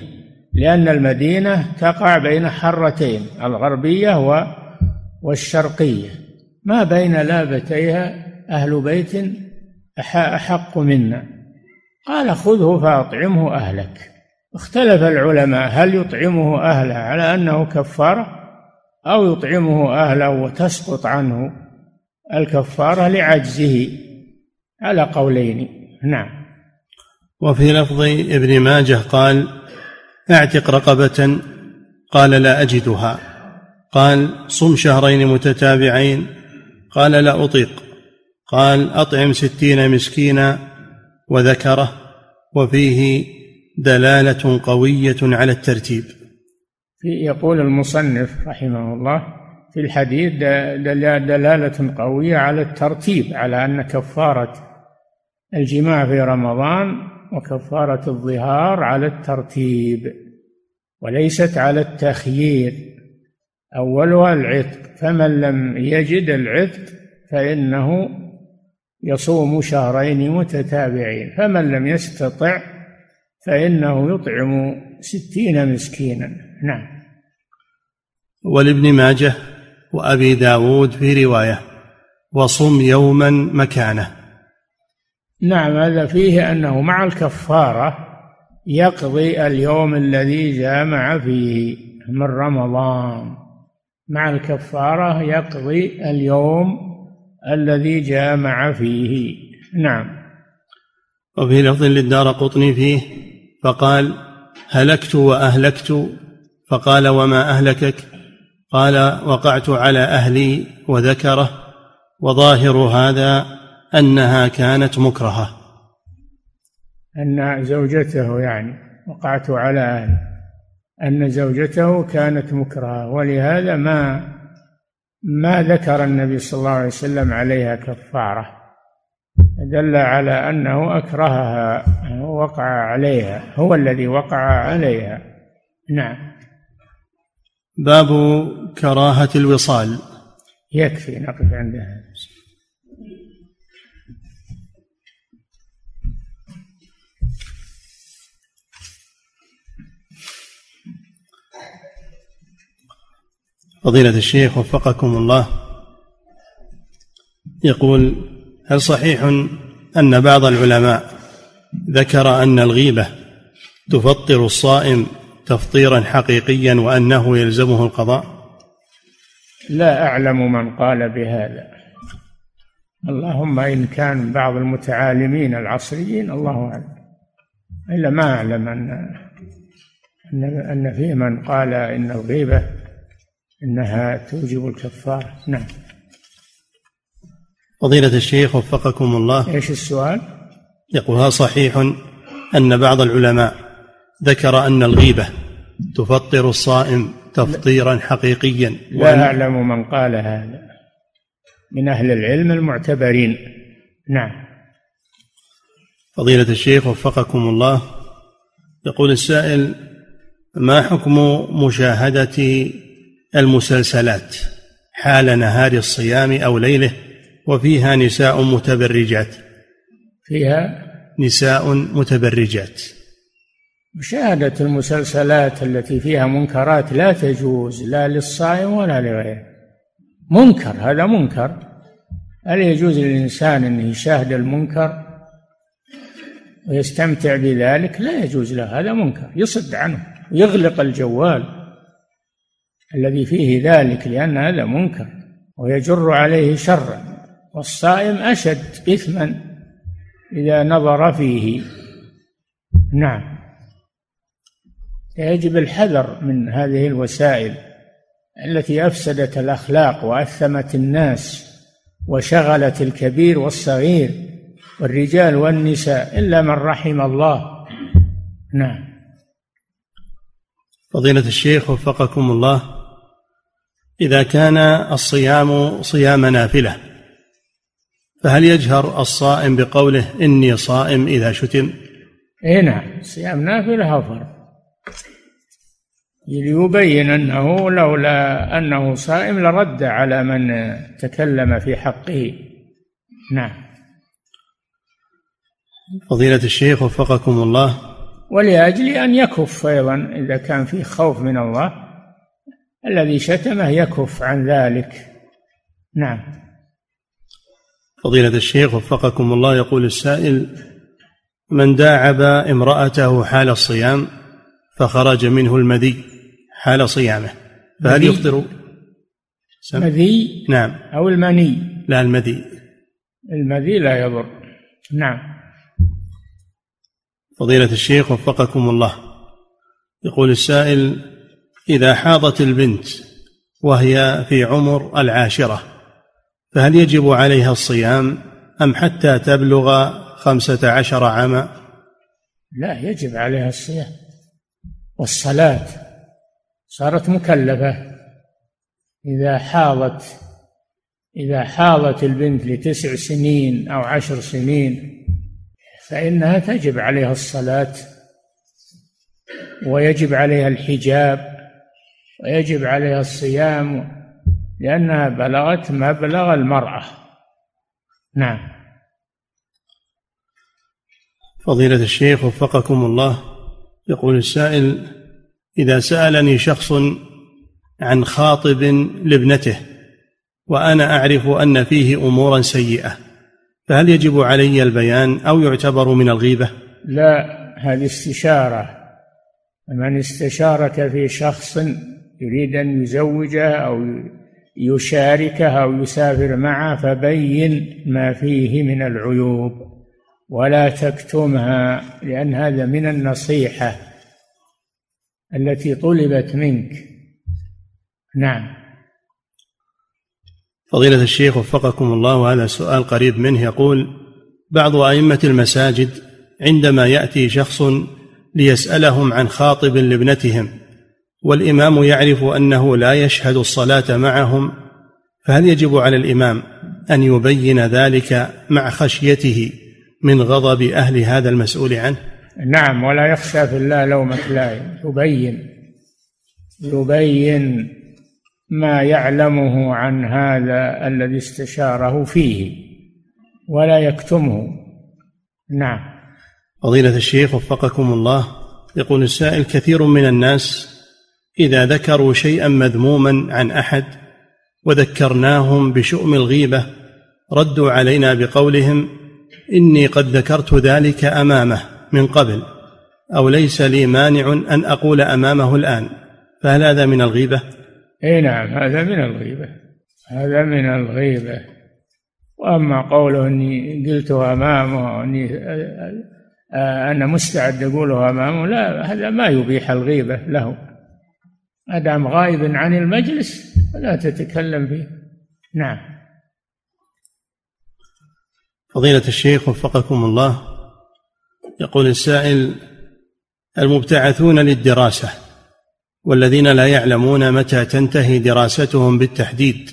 Speaker 2: لأن المدينة تقع بين حرتين الغربية والشرقية. ما بين لابتيها أهل بيت أحق منا. قال خذه فأطعمه أهلك. اختلف العلماء هل يطعمه أهله على أنه كفارة أو يطعمه أهله وتسقط عنه الكفارة لعجزه. على قولين. نعم.
Speaker 1: وفي لفظ ابن ماجه قال اعتق رقبة. قال لا أجدها. قال صم شهرين متتابعين. قال لا أطيق. قال أطعم ستين مسكينا وذكره. وفيه دلالة قوية على الترتيب.
Speaker 2: يقول المصنف رحمه الله في الحديث دلالة قوية على الترتيب على أن كفارة الجماع في رمضان وكفارة الظهار على الترتيب وليست على التخيير. أولها العتق فمن لم يجد العتق فإنه يصوم شهرين متتابعين فمن لم يستطع فإنه يطعم ستين مسكينا. نعم.
Speaker 1: ولابن ماجه وأبي داود في رواية وصم يوما مكانه.
Speaker 2: نعم هذا فيه أنه مع الكفارة يقضي اليوم الذي جامع فيه من رمضان. مع الكفارة يقضي اليوم الذي جامع فيه. نعم.
Speaker 1: وفي لفظ للدار قطني فيه فقال هلكت وأهلكت. فقال وما أهلكك؟ قال وقعت على أهلي وذكره. وظاهر هذا أنها كانت مكرهة.
Speaker 2: أن زوجته يعني وقعت على أهله أن زوجته كانت مكرهة ولهذا ما ما ذكر النبي صلى الله عليه وسلم عليها كفارة. دل على أنه أكرهها وقع عليها هو الذي وقع عليها. نعم.
Speaker 1: باب كراهة الوصال.
Speaker 2: يكفي نقف عند هذا.
Speaker 1: فضيلة الشيخ وفقكم الله. يقول هل صحيح أن بعض العلماء ذكر أن الغيبة تفطر الصائم تفطيرا حقيقيا وأنه يلزمه القضاء؟
Speaker 2: لا أعلم من قال بهذا. اللهم إن كان بعض المتعالمين العصريين الله أعلم. إلا ما أعلم أن أن فيه من قال إن الغيبة إنها توجب الكفارة نعم.
Speaker 1: فضيلة الشيخ وفقكم الله.
Speaker 2: إيش السؤال؟
Speaker 1: يقول هل صحيح أن بعض العلماء ذكر أن الغيبة تفطر الصائم تفطيرا حقيقيا.
Speaker 2: لا أعلم من قال هذا. من أهل العلم المعتبرين. نعم.
Speaker 1: فضيلة الشيخ وفقكم الله. يقول السائل ما حكم مشاهدة المسلسلات حال نهار الصيام أو ليله وفيها نساء متبرجات.
Speaker 2: فيها
Speaker 1: نساء متبرجات.
Speaker 2: مشاهدة المسلسلات التي فيها منكرات لا تجوز لا للصائم ولا لغيره. منكر هذا منكر. هل يجوز للإنسان أن يشاهد المنكر ويستمتع بذلك؟ لا يجوز له هذا منكر. يصد عنه ويغلق الجوال. الذي فيه ذلك لأن هذا منكر ويجر عليه شرا والصائم أشد إثما إذا نظر فيه. نعم. يجب الحذر من هذه الوسائل التي أفسدت الأخلاق وأثمت الناس وشغلت الكبير والصغير والرجال والنساء إلا من رحم الله. نعم.
Speaker 1: فضيلة الشيخ وفقكم الله. إذا كان الصيام صيام نافلة فهل يجهر الصائم بقوله إني صائم إذا شتم؟
Speaker 2: إيه نعم صيام نافلة أفضل ليبين أنه لولا أنه صائم لرد على من تكلم في حقه. نعم.
Speaker 1: فضيلة الشيخ وفقكم الله.
Speaker 2: ولأجل أن يكف أيضا إذا كان فيه خوف من الله الذي شتمه يكف عن ذلك. نعم.
Speaker 1: فضيلة الشيخ وفقكم الله يقول السائل من داعب امرأته حال الصيام فخرج منه المذي حال صيامه فهل يفطر؟
Speaker 2: مذي
Speaker 1: نعم.
Speaker 2: أو المني؟
Speaker 1: لا المذي.
Speaker 2: المذي لا يضر. نعم.
Speaker 1: فضيلة الشيخ وفقكم الله يقول السائل إذا حاضت البنت وهي في عمر العاشرة فهل يجب عليها الصيام أم حتى تبلغ خمسة عشر عاما؟
Speaker 2: لا يجب عليها الصيام والصلاة. صارت مكلفة. إذا حاضت إذا حاضت البنت لتسع سنين أو عشر سنين فإنها تجب عليها الصلاة ويجب عليها الحجاب ويجب عليها الصيام لأنها بلغت مبلغ المرأة. نعم.
Speaker 1: فضيلة الشيخ وفقكم الله يقول السائل إذا سألني شخص عن خاطب لابنته وأنا أعرف أن فيه أمورا سيئة فهل يجب علي البيان أو يعتبر من الغيبة؟
Speaker 2: لا هذه استشارة. من استشارك في شخص يريد أن يزوجه أو يشاركه أو يسافر معه فبين ما فيه من العيوب ولا تكتمها لأن هذا من النصيحة التي طلبت منك. نعم.
Speaker 1: فضيلة الشيخ وفقكم الله وهذا سؤال قريب منه يقول بعض أئمة المساجد عندما يأتي شخص ليسألهم عن خاطب لابنتهم والإمام يعرف أنه لا يشهد الصلاة معهم فهل يجب على الإمام أن يبين ذلك مع خشيته من غضب أهل هذا المسؤول عنه؟
Speaker 2: نعم ولا يخشى في الله لومة لائم يبين يبين ما يعلمه عن هذا الذي استشاره فيه ولا يكتمه. نعم.
Speaker 1: فضيلة الشيخ وفقكم الله يقول السائل كثير من الناس إذا ذكروا شيئا مذموما عن أحد وذكرناهم بشؤم الغيبة ردوا علينا بقولهم إني قد ذكرت ذلك أمامه من قبل أو ليس لي مانع أن أقول أمامه الآن فهل هذا من الغيبة؟
Speaker 2: إي نعم هذا من الغيبة هذا من الغيبة وأما قوله إني قلته أمامه إني أنا مستعد أقوله أمامه لا هذا ما يبيح الغيبة له ما دام غائب عن المجلس فلا تتكلم فيه. نعم.
Speaker 1: فضيلة الشيخ وفقكم الله يقول السائل المبتعثون للدراسة والذين لا يعلمون متى تنتهي دراستهم بالتحديد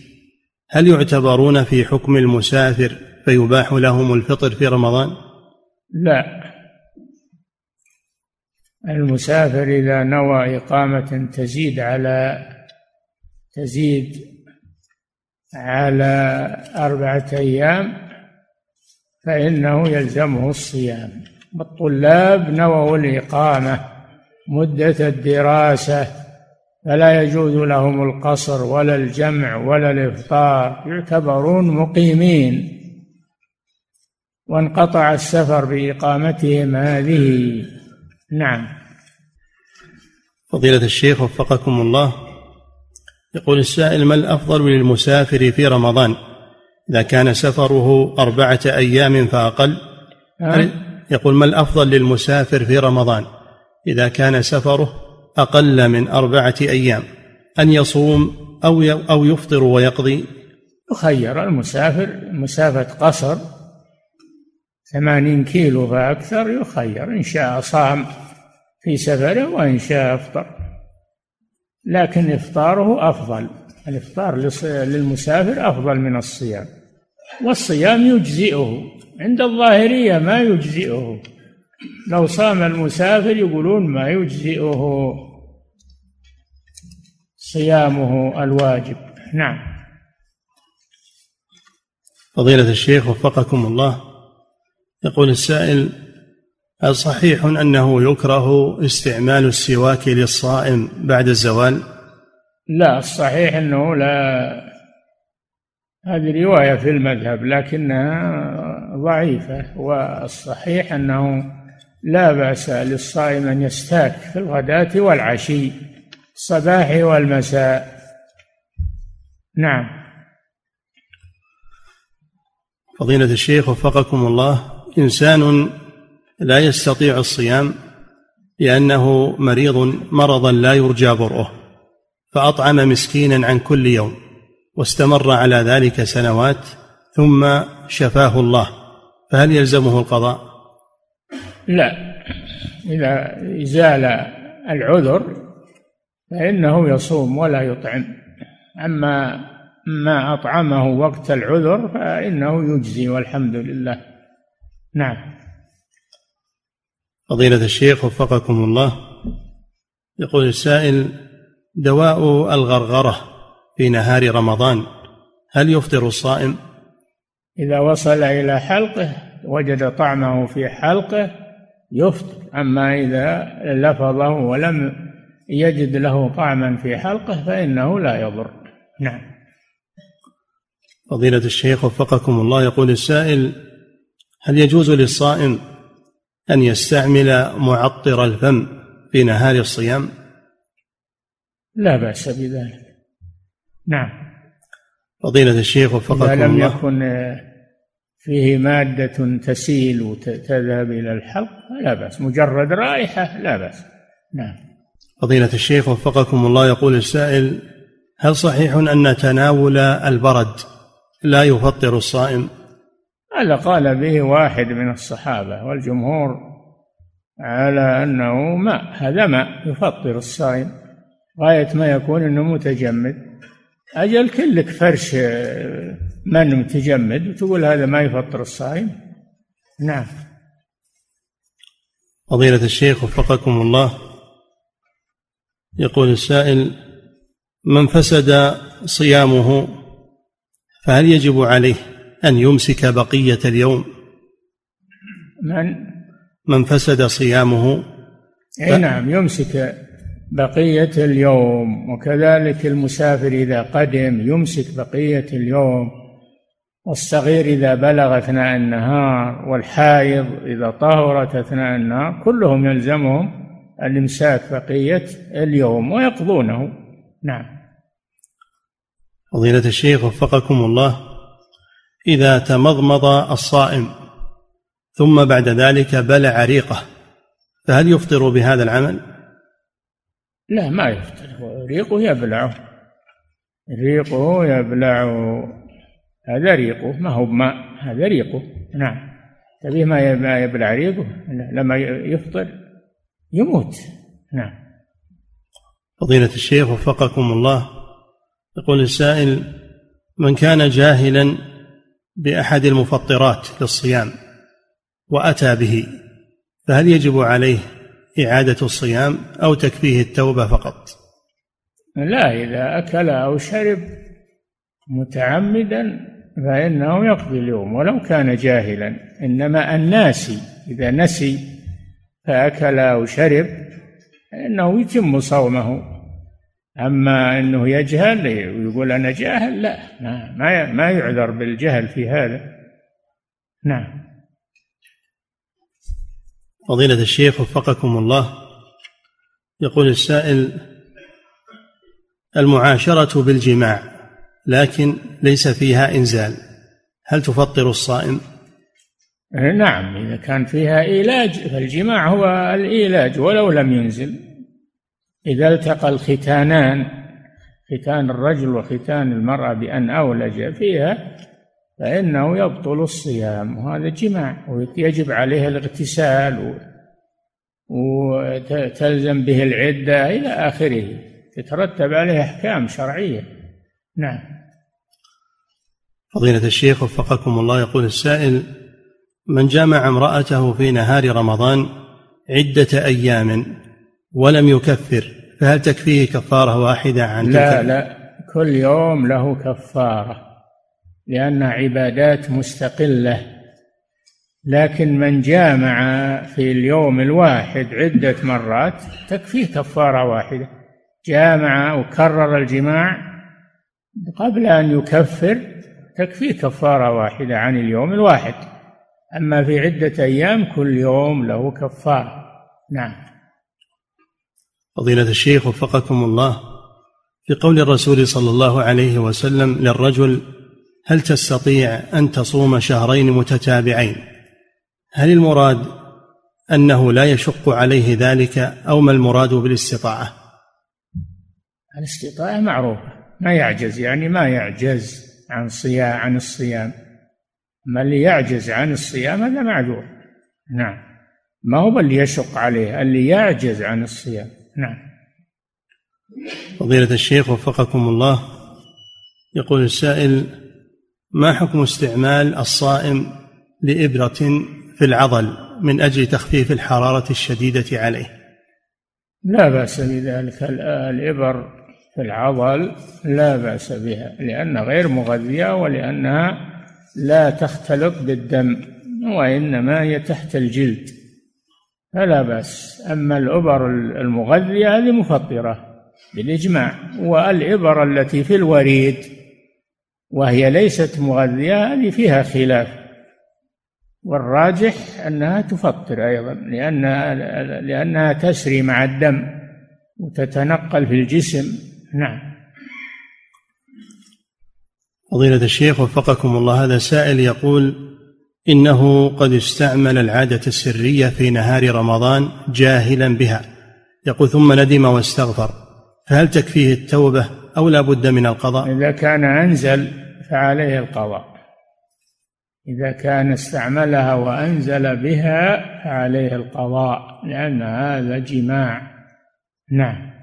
Speaker 1: هل يعتبرون في حكم المسافر فيباح لهم الفطر في رمضان؟
Speaker 2: لا. المسافر إذا نوى إقامة تزيد على تزيد على أربعة أيام فإنه يلزمه الصيام. والطلاب نووا الإقامة مدة الدراسة فلا يجوز لهم القصر ولا الجمع ولا الإفطار يعتبرون مقيمين. وانقطع السفر بإقامتهم هذه نعم.
Speaker 1: فضيلة الشيخ وفقكم الله يقول السائل ما الأفضل للمسافر في رمضان؟ إذا كان سفره أربعة أيام فأقل. يقول ما الأفضل للمسافر في رمضان؟ إذا كان سفره أقل من أربعة أيام أن يصوم أو أو يفطر ويقضي؟
Speaker 2: يخير المسافر مسافة قصر ثمانين كيلو فأكثر يخير إن شاء صام في سفره وإن شاء أفطر. لكن إفطاره أفضل. الإفطار للمسافر أفضل من الصيام. والصيام يجزئه. عند الظاهرية ما يجزئه. لو صام المسافر يقولون ما يجزئه. صيامه الواجب. نعم.
Speaker 1: فضيلة الشيخ وفقكم الله. يقول السائل صحيح أنه يكره استعمال السواك للصائم بعد الزوال؟
Speaker 2: لا الصحيح أنه لا. هذه رواية في المذهب لكنها ضعيفة والصحيح أنه لا بأس للصائم أن يستاك في الغداة والعشي الصباح والمساء. نعم.
Speaker 1: فضيلة الشيخ وفقكم الله إنسان لا يستطيع الصيام لأنه مريض مرضا لا يرجى برؤه فأطعم مسكينا عن كل يوم واستمر على ذلك سنوات ثم شفاه الله. فهل يلزمه القضاء؟
Speaker 2: لا. إذا زال العذر فإنه يصوم ولا يطعم. أما ما أطعمه وقت العذر فإنه يجزي والحمد لله. نعم.
Speaker 1: فضيلة الشيخ وفقكم الله. يقول السائل دواء الغرغرة في نهار رمضان هل يفطر الصائم؟
Speaker 2: إذا وصل إلى حلقه وجد طعمه في حلقه يفطر. أما إذا لفظه ولم يجد له طعما في حلقه فإنه لا يضر. نعم.
Speaker 1: فضيلة الشيخ وفقكم الله يقول السائل هل يجوز للصائم أن يستعمل معطر الفم في نهار الصيام؟
Speaker 2: لا بأس بذلك. نعم.
Speaker 1: فضيلة الشيخ وفقكم الله
Speaker 2: إذا لم يكن فيه مادة تسيل وتذهب إلى الحلق لا بأس. مجرد رائحة لا بأس. نعم.
Speaker 1: فضيلة الشيخ وفقكم الله يقول السائل هل صحيح أن تناول البرد لا يفطر الصائم؟
Speaker 2: هذا قال به واحد من الصحابة والجمهور على أنه ماء هذا ماء يفطر الصائم غاية ما يكون أنه متجمد. أجل كلك فرش من متجمد وتقول هذا ما يفطر الصائم. نعم.
Speaker 1: فضيلة الشيخ وفقكم الله يقول السائل من فسد صيامه فهل يجب عليه؟ أن يمسك بقية اليوم.
Speaker 2: من؟
Speaker 1: من فسد صيامه.
Speaker 2: أي نعم يمسك بقية اليوم. وكذلك المسافر إذا قدم يمسك بقية اليوم. والصغير إذا بلغ أثناء النهار. والحائض إذا طهرت أثناء النهار. كلهم يلزمهم الإمساك بقية اليوم ويقضونه. نعم.
Speaker 1: فضيلة الشيخ وفقكم الله. إذا تمضمض الصائم ثم بعد ذلك بلع ريقه فهل يفطر بهذا العمل؟
Speaker 2: لا ما يفطر. ريقه يبلعه. ريقه يبلعه. هذا ريقه. ما هو بماء هذا ريقه. نعم. تبيه ما يبلع ريقه؟ لما يفطر. يموت. نعم.
Speaker 1: فضيلة الشيخ وفقكم الله يقول السائل من كان جاهلا بأحد المفطرات للصيام وأتى به فهل يجب عليه إعادة الصيام أو تكفيه التوبة فقط؟
Speaker 2: لا إذا أكل أو شرب متعمدا فإنه يقضي اليوم ولو كان جاهلا. إنما الناسي إذا نسي فأكل أو شرب فإنه يتم صومه. أما أنه يجهل ويقول أنا جاهل لا ما ما يعذر بالجهل في هذا. نعم.
Speaker 1: فضيلة الشيخ وفقكم الله يقول السائل المعاشرة بالجماع لكن ليس فيها إنزال هل تفطر الصائم؟
Speaker 2: نعم إذا كان فيها إيلاج فالجماع هو الإيلاج ولو لم ينزل. إذا التقى الختانان ختان الرجل وختان المرأة بأن أولج فيها فإنه يبطل الصيام وهذا جماع ويجب عليه الاغتسال وتلزم به العدة إلى آخره تترتب عليه أحكام شرعية. نعم.
Speaker 1: فضيلة الشيخ وفقكم الله يقول السائل من جامع امرأته في نهار رمضان عدة أيام ولم يكفر فهل تكفيه كفارة واحدة عن
Speaker 2: لا لا. كل يوم له كفارة لأنها عبادات مستقلة. لكن من جامع في اليوم الواحد عدة مرات تكفيه كفارة واحدة. جامع وكرر الجماع قبل أن يكفر تكفيه كفارة واحدة عن اليوم الواحد. أما في عدة أيام كل يوم له كفارة. نعم.
Speaker 1: فضيلة الشيخ وفقكم الله في قول الرسول صلى الله عليه وسلم للرجل هل تستطيع أن تصوم شهرين متتابعين؟ هل المراد أنه لا يشق عليه ذلك أو ما المراد بالاستطاعة؟
Speaker 2: الاستطاعة معروفة ما يعجز يعني ما يعجز عن صيام عن الصيام. ما اللي يعجز عن الصيام هذا معذور. نعم. ما هو اللي يشق عليه اللي يعجز عن الصيام. نعم.
Speaker 1: فضيلة الشيخ وفقكم الله يقول السائل ما حكم استعمال الصائم لإبرة في العضل من أجل تخفيف الحرارة الشديدة عليه؟
Speaker 2: لا بأس بذلك. الإبر في العضل لا بأس بها لأنها غير مغذية ولأنها لا تختلط بالدم وإنما هي تحت الجلد. فلا بأس. أما الإبر المغذية هذه مفطرة بالإجماع والإبر التي في الوريد وهي ليست مغذية هذه فيها خلاف. والراجح أنها تفطر أيضا لأنها لأنها تسري مع الدم وتتنقل في الجسم. نعم.
Speaker 1: فضيلة الشيخ وفقكم الله هذا سائل يقول إنه قد استعمل العادة السرية في نهار رمضان جاهلا بها. يقول ثم ندم واستغفر. فهل تكفيه التوبة أو لا بد من القضاء؟
Speaker 2: إذا كان أنزل فعليه القضاء. إذا كان استعملها وأنزل بها فعليه القضاء لأن هذا جماع. نعم.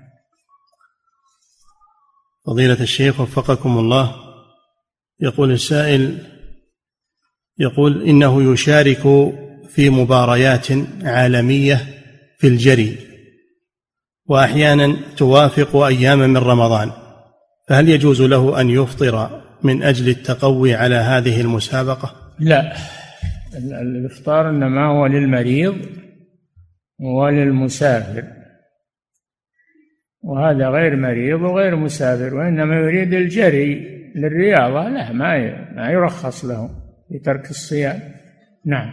Speaker 1: فضيلة الشيخ وفقكم الله يقول السائل يقول إنه يشارك في مباريات عالمية في الجري وأحيانا توافق أياما من رمضان فهل يجوز له أن يفطر من أجل التقوي على هذه المسابقة؟
Speaker 2: لا الإفطار إنما هو للمريض وللمسافر وهذا غير مريض وغير مسافر وإنما يريد الجري للرياضة لا ما ما يرخص له. بترك الصيام. نعم.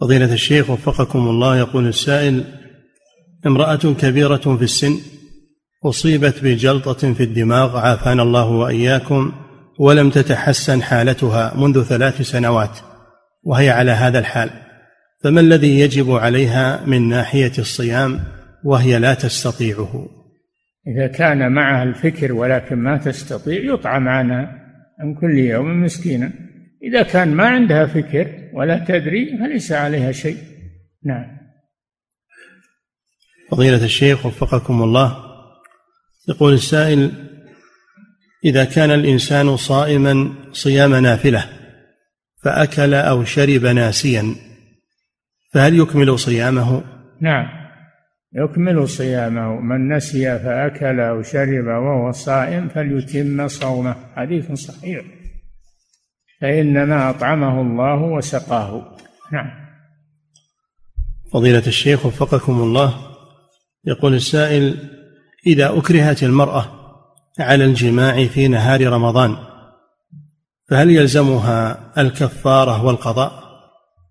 Speaker 1: فضيلة الشيخ وفقكم الله يقول السائل امرأة كبيرة في السن أصيبت بجلطة في الدماغ عافانا الله وإياكم ولم تتحسن حالتها منذ ثلاث سنوات وهي على هذا الحال. فما الذي يجب عليها من ناحية الصيام وهي لا تستطيعه؟
Speaker 2: إذا كان معها الفكر ولكن ما تستطيع يطعم عنها عن كل يوم مسكينا. إذا كان ما عندها فكر ولا تدري فليس عليها شيء. نعم.
Speaker 1: فضيلة الشيخ وفقكم الله يقول السائل إذا كان الإنسان صائما صيام نافلة فأكل أو شرب ناسيا فهل يكمل صيامه؟
Speaker 2: نعم. يكمل صيامه. من نسي فأكل أو شرب وهو صائم فليتم صومه. حديث صحيح. فإنما أطعمه الله وسقاه. نعم.
Speaker 1: فضيلة الشيخ وفقكم الله يقول السائل إذا أكرهت المرأة على الجماع في نهار رمضان فهل يلزمها الكفارة والقضاء؟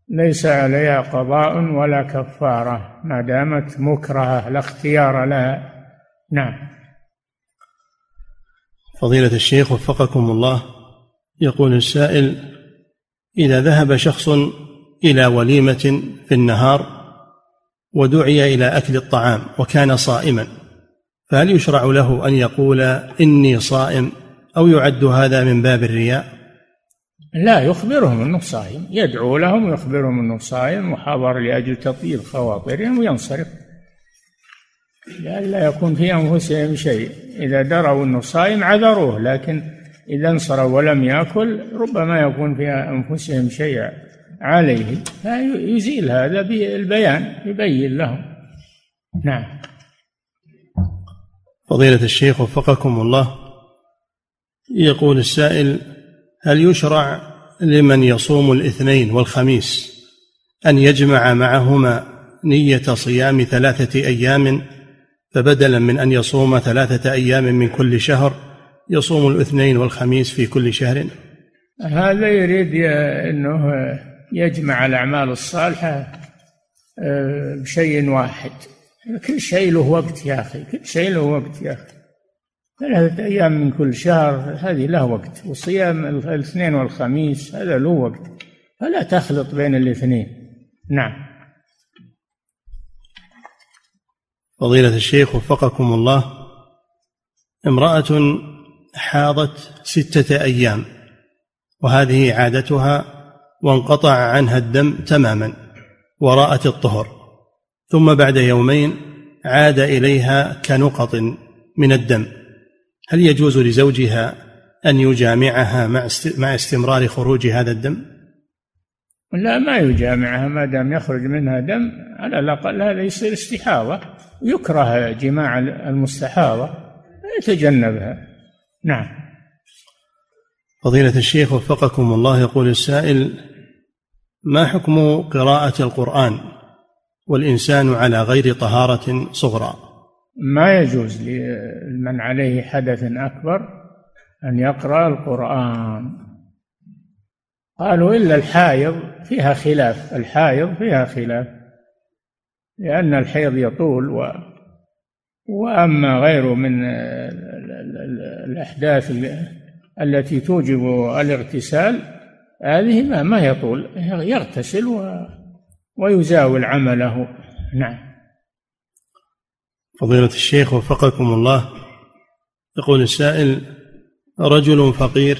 Speaker 2: ليس عليها قضاء ولا كفارة ما دامت مكرهة لا اختيار لها. نعم.
Speaker 1: فضيلة الشيخ وفقكم الله يقول السائل إذا ذهب شخص إلى وليمة في النهار ودعي إلى أكل الطعام وكان صائما فهل يشرع له أن يقول إني صائم أو يعد هذا من باب الرياء؟
Speaker 2: لا يخبرهم أنه صائم يدعو لهم ويخبرهم أنه صائم وحضر لأجل تطيب خواطرهم وينصرف. لئلا يكون في أنفسهم شيء. إذا دروا أنه صائم عذروه لكن إذا انصرف ولم يأكل ربما يكون في أنفسهم شيء عليه. فيزيل هذا بالبيان يبين لهم. نعم.
Speaker 1: فضيلة الشيخ وفقكم الله يقول السائل هل يشرع لمن يصوم الاثنين والخميس أن يجمع معهما نية صيام ثلاثة أيام فبدلا من أن يصوم ثلاثة أيام من كل شهر يصوم الاثنين والخميس في كل شهر.
Speaker 2: هذا يريد إنه يجمع الأعمال الصالحة آه، بشيء واحد. كل شيء له وقت يا أخي كل شيء له وقت يا أخي. ثلاثة أيام من كل شهر هذه له وقت. وصيام الاثنين والخميس هذا له وقت. فلا تخلط بين الاثنين. نعم.
Speaker 1: فضيلة الشيخ وفقكم الله امرأة حاضت ستة أيام وهذه عادتها وانقطع عنها الدم تماما وراءت الطهر. ثم بعد يومين عاد إليها كنقط من الدم. هل يجوز لزوجها أن يجامعها مع مع استمرار خروج هذا الدم؟
Speaker 2: لا ما يجامعها ما دام يخرج منها دم على الأقل هذا يصير استحاضة يكره جماع المستحاضة يتجنبها. نعم.
Speaker 1: فضيلة الشيخ وفقكم الله يقول السائل ما حكم قراءة القرآن والإنسان على غير طهارة صغرى؟
Speaker 2: ما يجوز لمن عليه حدث أكبر أن يقرأ القرآن. قالوا إلا الحائض فيها خلاف. الحائض فيها خلاف لأن الحيض يطول و وأما غيره من الأحداث التي توجب الاغتسال هذه ما, ما يطول يغتسل و ويزاول عمله. نعم.
Speaker 1: فضيلة الشيخ وفقكم الله يقول السائل رجل فقير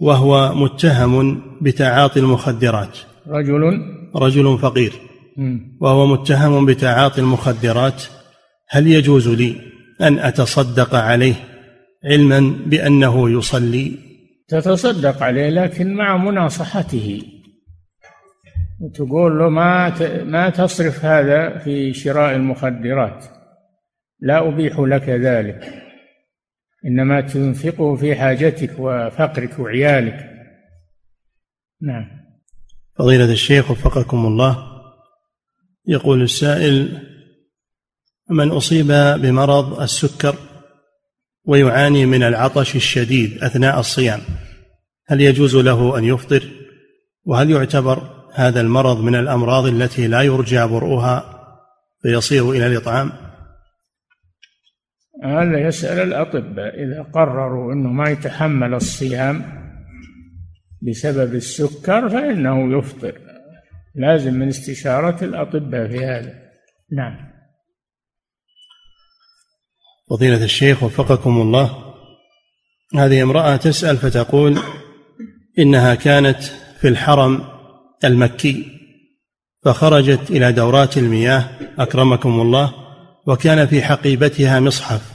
Speaker 1: وهو متهم بتعاطي المخدرات.
Speaker 2: رجل؟
Speaker 1: رجل فقير وهو متهم بتعاطي المخدرات. هل يجوز لي أن أتصدق عليه علما بأنه يصلي؟
Speaker 2: تتصدق عليه لكن مع مناصحته. وتقول له ما ما تصرف هذا في شراء المخدرات. لا أبيح لك ذلك. إنما تنفقه في حاجتك وفقرك وعيالك. نعم.
Speaker 1: فضيلة الشيخ وفقكم الله يقول السائل من أصيب بمرض السكر ويعاني من العطش الشديد أثناء الصيام. هل يجوز له أن يفطر؟ وهل يعتبر هذا المرض من الأمراض التي لا يرجى برؤها فيصير إلى الإطعام؟
Speaker 2: هذا يسأل الأطباء. إذا قرروا أنه ما يتحمل الصيام بسبب السكر فإنه يفطر. لازم من استشارة الأطباء في هذا. نعم.
Speaker 1: فضيلة الشيخ وفقكم الله. هذه امرأة تسأل فتقول إنها كانت في الحرم المكي فخرجت إلى دورات المياه أكرمكم الله وكان في حقيبتها مصحف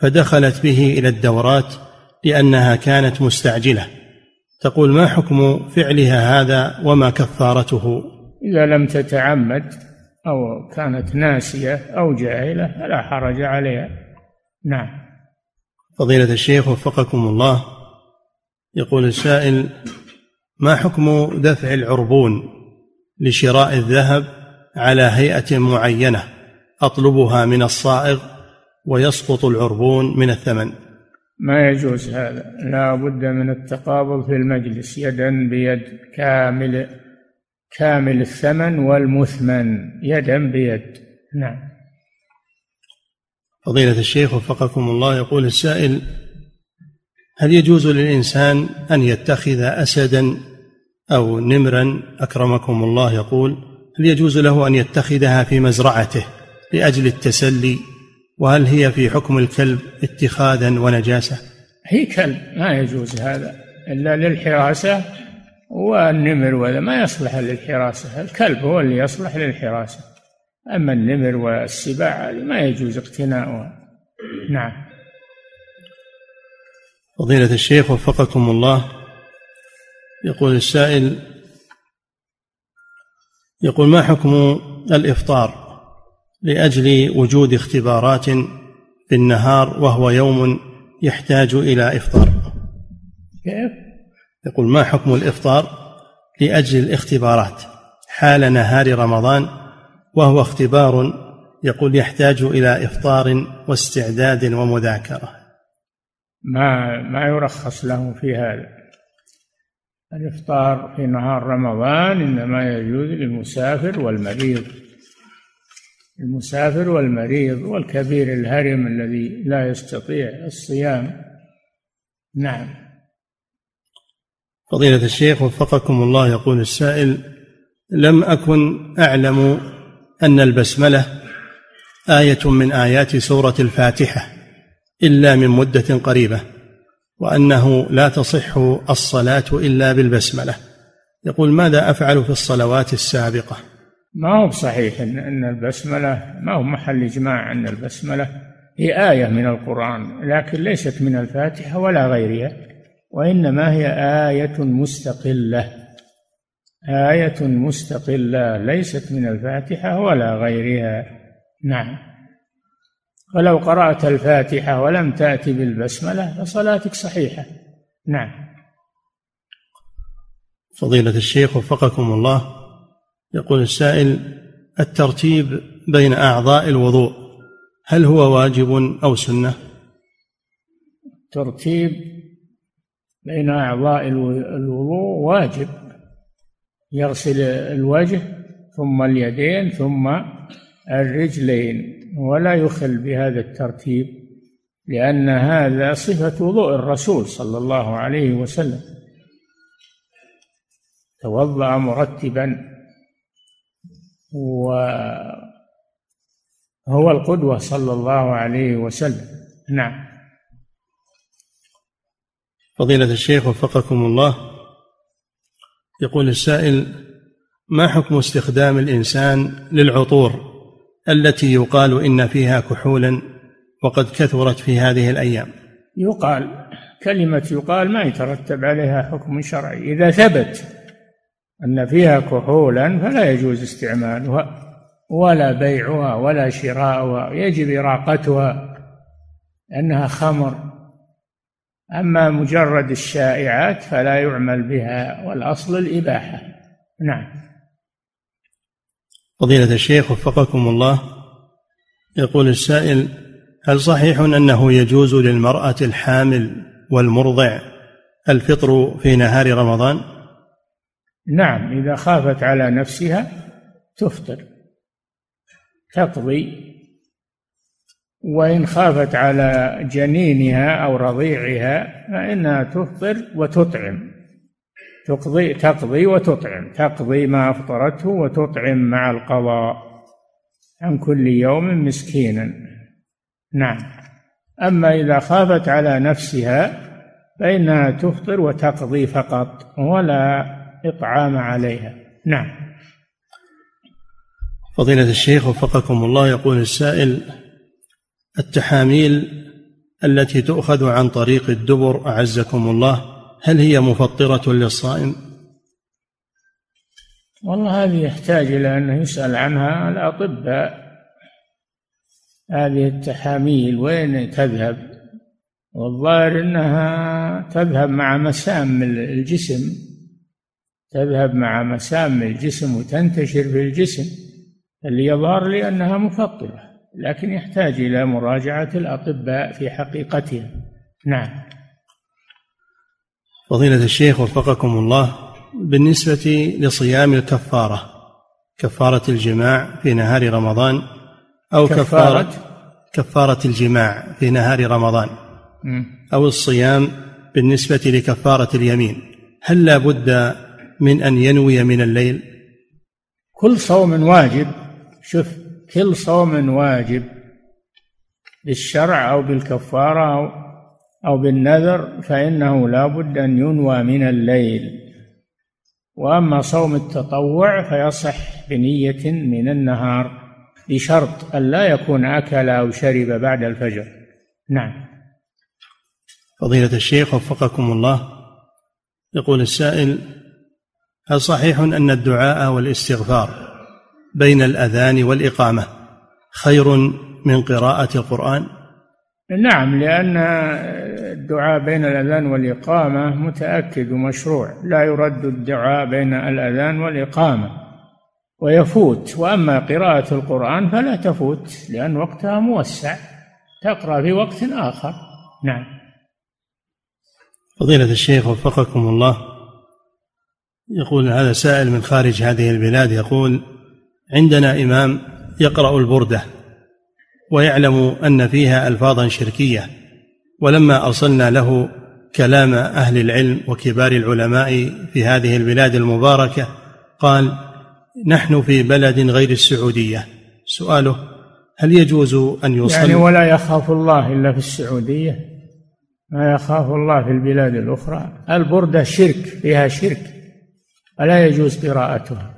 Speaker 1: فدخلت به إلى الدورات لأنها كانت مستعجلة. تقول ما حكم فعلها هذا وما كفارته؟
Speaker 2: إذا لم تتعمد أو كانت ناسية أو جاهلة فلا حرج عليها. نعم.
Speaker 1: فضيلة الشيخ وفقكم الله يقول السائل ما حكم دفع العربون لشراء الذهب على هيئة معينة أطلبها من الصائغ ويسقط العربون من الثمن؟
Speaker 2: ما يجوز هذا. لا بد من التقابض في المجلس يدا بيد كامل كامل الثمن والمثمن يدا بيد. نعم.
Speaker 1: فضيلة الشيخ وفقكم الله يقول السائل هل يجوز للإنسان أن يتخذ أسدا أو نمرا؟ أكرمكم الله. يقول هل يجوز له أن يتخذها في مزرعته لأجل التسلي؟ وهل هي في حكم الكلب اتخاذا ونجاسة؟
Speaker 2: هي كلب ما يجوز هذا إلا للحراسة والنمر وهذا ما يصلح للحراسة الكلب هو اللي يصلح للحراسة. أما النمر والسباع ما يجوز اقتناؤها. نعم.
Speaker 1: فضيلة الشيخ وفقكم الله. يقول السائل يقول ما حكم الإفطار لأجل وجود اختبارات في النهار وهو يوم يحتاج إلى إفطار؟
Speaker 2: كيف؟
Speaker 1: يقول ما حكم الإفطار لأجل الاختبارات حال نهار رمضان وهو اختبار يقول يحتاج إلى إفطار واستعداد ومذاكرة.
Speaker 2: ما ما يرخص له في هذا. الإفطار في نهار رمضان إنما يجوز للمسافر والمريض. المسافر والمريض والكبير الهرم الذي لا يستطيع الصيام. نعم.
Speaker 1: فضيلة الشيخ وفقكم الله يقول السائل لم أكن أعلم أن البسملة آية من آيات سورة الفاتحة إلا من مدة قريبة وأنه لا تصح الصلاة إلا بالبسملة. يقول ماذا أفعل في الصلوات السابقة؟
Speaker 2: ما هو بصحيح إن, إن البسملة ما هو محل إجماع أن البسملة هي آية من القرآن لكن ليست من الفاتحة ولا غيرها وإنما هي آية مستقلة. آية مستقلة ليست من الفاتحة ولا غيرها. نعم. ولو قرأت الفاتحة ولم تأتي بالبسملة فصلاتك صحيحة. نعم.
Speaker 1: فضيلة الشيخ وفقكم الله يقول السائل الترتيب بين أعضاء الوضوء هل هو واجب أو سنة؟
Speaker 2: ترتيب بين أعضاء الوضوء واجب. يغسل الوجه ثم اليدين ثم الرجلين ولا يخل بهذا الترتيب لأن هذا صفة وضوء الرسول صلى الله عليه وسلم. توضأ مرتبا وهو القدوة صلى الله عليه وسلم. نعم.
Speaker 1: فضيلة الشيخ وفقكم الله. يقول السائل ما حكم استخدام الإنسان للعطور التي يقال إن فيها كحولا وقد كثرت في هذه الأيام؟
Speaker 2: يقال كلمة يقال ما يترتب عليها حكم شرعي. إذا ثبت أن فيها كحولا فلا يجوز استعمالها ولا بيعها ولا شراؤها يجب إراقتها لأنها خمر. أما مجرد الشائعات فلا يعمل بها والأصل الإباحة. نعم.
Speaker 1: فضيلة الشيخ وفقكم الله يقول السائل هل صحيح أنه يجوز للمرأة الحامل والمرضع الفطر في نهار رمضان؟
Speaker 2: نعم إذا خافت على نفسها تفطر تقضي وإن خافت على جنينها أو رضيعها فإنها تفطر وتطعم. تقضي تقضي وتطعم. تقضي ما أفطرته وتطعم مع القضاء عن كل يوم مسكينا. نعم. أما إذا خافت على نفسها فإنها تفطر وتقضي فقط ولا إطعام عليها. نعم.
Speaker 1: فضيلة الشيخ وفقكم الله يقول السائل التحاميل التي تؤخذ عن طريق الدبر أعزكم الله هل هي مفطرة للصائم؟
Speaker 2: والله هذه يحتاج إلى أن يسأل عنها الأطباء. هذه التحاميل وين تذهب؟ والظاهر أنها تذهب مع مسام الجسم تذهب مع مسام الجسم وتنتشر في الجسم اللي يظهر لي أنها مفطرة. لكن يحتاج إلى مراجعة الأطباء في حقيقتها نعم.
Speaker 1: فضيلة الشيخ وفقكم الله بالنسبة لصيام الكفارة كفارة الجماع في نهار رمضان أو كفارة؟ كفارة, كفارة الجماع في نهار رمضان أو الصيام بالنسبة لكفارة اليمين هل لا بد من أن ينوي من الليل؟
Speaker 2: كل صوم واجب. شوف كل صوم واجب بالشرع أو بالكفارة أو أو بالنذر فإنه لا بد أن ينوى من الليل. وأما صوم التطوع فيصح بنية من النهار بشرط أن لا يكون أكل أو شرب بعد الفجر. نعم.
Speaker 1: فضيلة الشيخ وفقكم الله. يقول السائل هل صحيح أن الدعاء والإستغفار بين الأذان والإقامة خير من قراءة القرآن؟
Speaker 2: نعم لأن الدعاء بين الأذان والإقامة متأكد ومشروع. لا يرد الدعاء بين الأذان والإقامة ويفوت. وأما قراءة القرآن فلا تفوت لأن وقتها موسع تقرأ في وقت آخر. نعم.
Speaker 1: فضيلة الشيخ وفقكم الله. يقول هذا سائل من خارج هذه البلاد يقول عندنا إمام يقرأ البردة ويعلم أن فيها ألفاظا شركية ولما أرسلنا له كلام أهل العلم وكبار العلماء في هذه البلاد المباركة قال نحن في بلد غير السعودية. سؤاله هل يجوز أن يصلي
Speaker 2: يعني ولا يخاف الله إلا في السعودية ما يخاف الله في البلاد الأخرى. البردة شرك فيها شرك فلا يجوز قراءتها.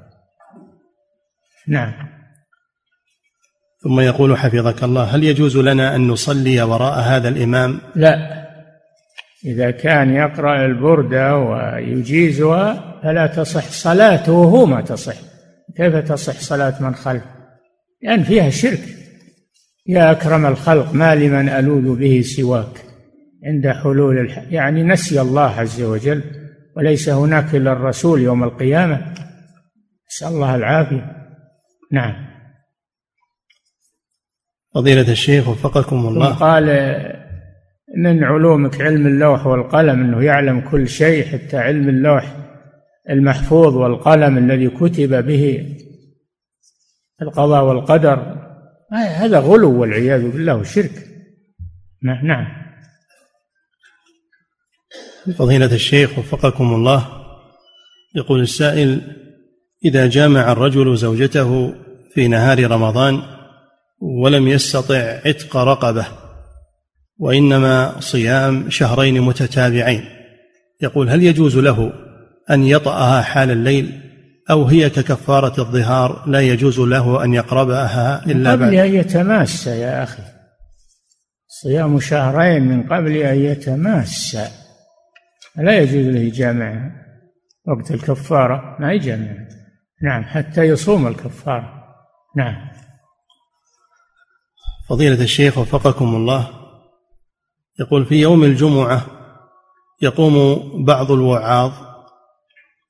Speaker 2: نعم.
Speaker 1: ثم يقول حفظك الله هل يجوز لنا أن نصلي وراء هذا الإمام؟
Speaker 2: لا. إذا كان يقرأ البردة ويجيزها فلا تصح صلاته وهو ما تصح. كيف تصح صلاة من خلفه لأن يعني فيها شرك. يا أكرم الخلق ما لمن ألوذ به سواك؟ عند حلول الح... يعني نسي الله عز وجل وليس هناك إلا الرسول يوم القيامة. نسأل الله العافية. نعم.
Speaker 1: فضيلة الشيخ وفقكم الله.
Speaker 2: قال من علومك علم اللوح والقلم؟ إنه يعلم كل شيء حتى علم اللوح المحفوظ والقلم الذي كتب به القضاء والقدر. هذا غلو والعياذ بالله وشرك. نعم.
Speaker 1: فضيلة الشيخ وفقكم الله. يقول السائل إذا جامع الرجل زوجته في نهار رمضان ولم يستطع عتق رقبة وإنما صيام شهرين متتابعين. يقول هل يجوز له أن يطأها حال الليل؟ أو هي ككفارة الظهار لا يجوز له أن يقربها إلا
Speaker 2: بعد قبل أن يتماس يا أخي. صيام شهرين من قبل أن يتماس. لا يجوز له يجامعها وقت الكفارة ما يجامعها نعم حتى يصوم الكفارة نعم
Speaker 1: فضيلة الشيخ وفقكم الله يقول في يوم الجمعة يقوم بعض الوعاظ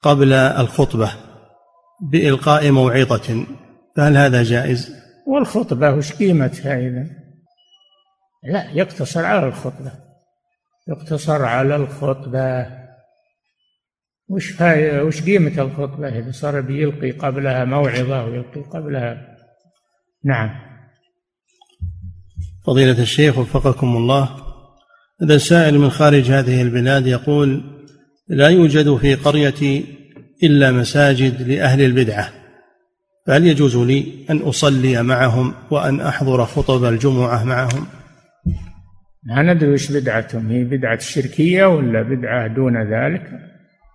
Speaker 1: قبل الخطبة بإلقاء موعظة فهل هذا جائز؟
Speaker 2: والخطبة وش قيمتها إذا؟ لا يقتصر على الخطبة يقتصر على الخطبة وش فاي... وش قيمة الخطبة إذا صار بيلقي قبلها موعظة ويلقي قبلها. نعم.
Speaker 1: فضيلة الشيخ وفقكم الله. هذا سائل من خارج هذه البلاد يقول لا يوجد في قريتي إلا مساجد لأهل البدعة. فهل يجوز لي أن أصلي معهم وأن أحضر خطب الجمعة معهم؟
Speaker 2: ما ندري وش بدعتهم. هي بدعة شركية ولا بدعة دون ذلك؟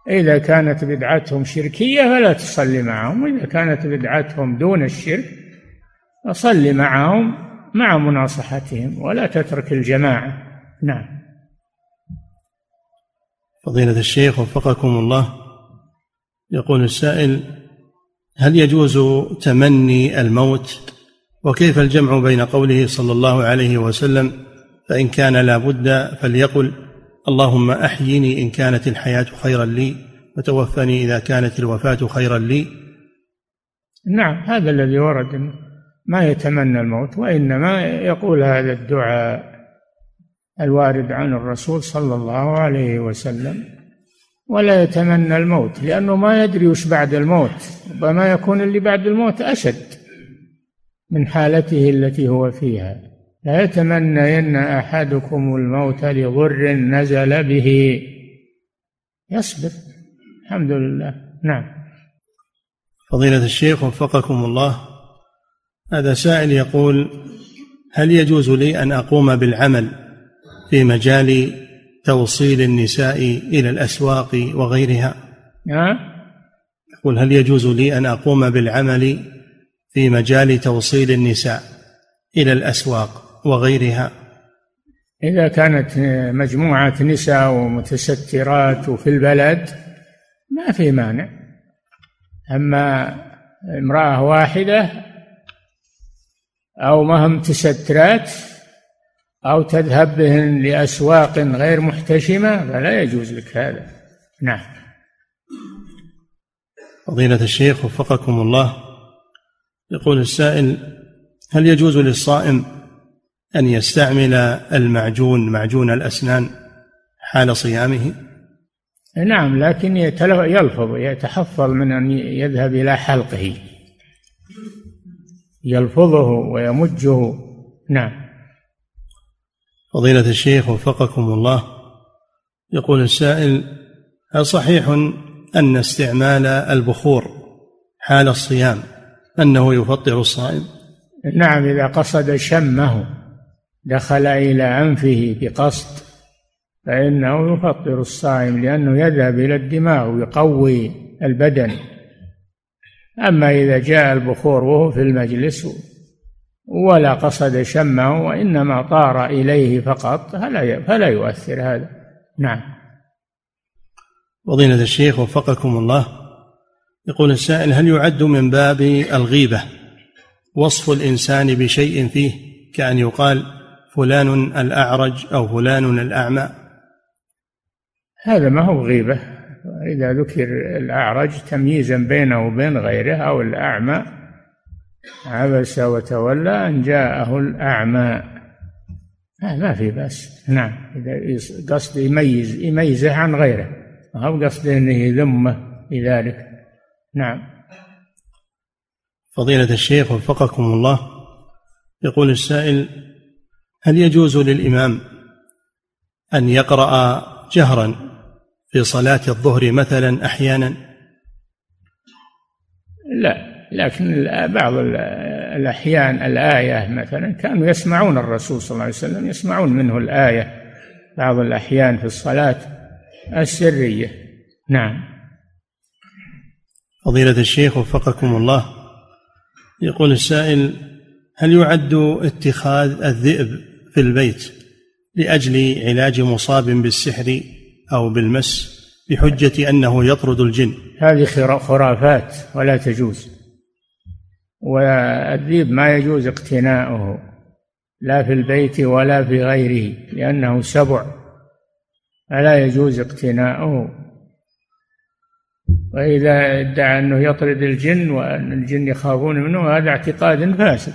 Speaker 2: إذا كانت بدعتهم شركية فلا تصلي معهم وإذا كانت بدعتهم دون الشرك فصلي معهم مع مناصحتهم ولا تترك الجماعة. نعم.
Speaker 1: فضيلة الشيخ وفقكم الله يقول السائل هل يجوز تمني الموت؟ وكيف الجمع بين قوله صلى الله عليه وسلم فإن كان لا بد فليقل اللهم أحيني إن كانت الحياة خيرا لي وتوفني إذا كانت الوفاة خيرا لي.
Speaker 2: نعم هذا الذي ورد ما يتمنى الموت وإنما يقول هذا الدعاء الوارد عن الرسول صلى الله عليه وسلم. ولا يتمنى الموت لأنه ما يدري وش بعد الموت ربما يكون اللي بعد الموت أشد من حالته التي هو فيها. لا يتمنين أحدكم الموت لضر نزل به. يصبر الحمد لله. نعم.
Speaker 1: فضيلة الشيخ وفقكم الله هذا سائل يقول هل يجوز لي أن أقوم بالعمل في مجال توصيل النساء إلى الأسواق وغيرها؟
Speaker 2: نعم
Speaker 1: يقول هل يجوز لي أن أقوم بالعمل في مجال توصيل النساء إلى الأسواق؟ وغيرها.
Speaker 2: إذا كانت مجموعة نساء ومتسترات وفي البلد ما في مانع. أما امرأة واحدة أو ما هم متسترات أو تذهب بهن لأسواق غير محتشمة فلا يجوز لك هذا. نعم.
Speaker 1: فضيلة الشيخ وفقكم الله يقول السائل هل يجوز للصائم أن يستعمل المعجون معجون الأسنان حال صيامه؟
Speaker 2: نعم لكن يلفظ يتحفظ من أن يذهب إلى حلقه. يلفظه ويمجه. نعم.
Speaker 1: فضيلة الشيخ وفقكم الله يقول السائل هل صحيح أن استعمال البخور حال الصيام أنه يفطر الصائم؟
Speaker 2: نعم إذا قصد شمه. دخل إلى أنفه بقصد فإنه يفطر الصائم لأنه يذهب إلى الدماغ ويقوي البدن. أما إذا جاء البخور وهو في المجلس ولا قصد شمه وإنما طار إليه فقط فلا فلا يؤثر هذا. نعم.
Speaker 1: فضيلة الشيخ وفقكم الله. يقول السائل هل يعد من باب الغيبة وصف الإنسان بشيء فيه كأن يقال فلان الأعرج أو فلان الأعمى.
Speaker 2: هذا ما هو غيبة. إذا ذكر الأعرج تمييزا بينه وبين غيره أو الأعمى. عبس وتولى أن جاءه الأعمى. ما في بأس. نعم إذا قصد يميز يميزه عن غيره. ما هو قصده أنه يذمه بذلك. نعم.
Speaker 1: فضيلة الشيخ وفقكم الله يقول السائل هل يجوز للإمام أن يقرأ جهرا في صلاة الظهر مثلا أحيانا؟
Speaker 2: لا لكن بعض الأحيان الآية مثلا كانوا يسمعون الرسول صلى الله عليه وسلم يسمعون منه الآية. بعض الأحيان في الصلاة السرية. نعم.
Speaker 1: فضيلة الشيخ وفقكم الله يقول السائل هل يعد اتخاذ الذئب في البيت لأجل علاج مصاب بالسحر أو بالمس بحجة أنه يطرد الجن.
Speaker 2: هذه خرافات ولا تجوز. والذيب ما يجوز اقتناؤه لا في البيت ولا في غيره لأنه سبع. فلا يجوز اقتناؤه. وإذا ادعى أنه يطرد الجن وأن الجن يخافون منه هذا اعتقاد فاسد.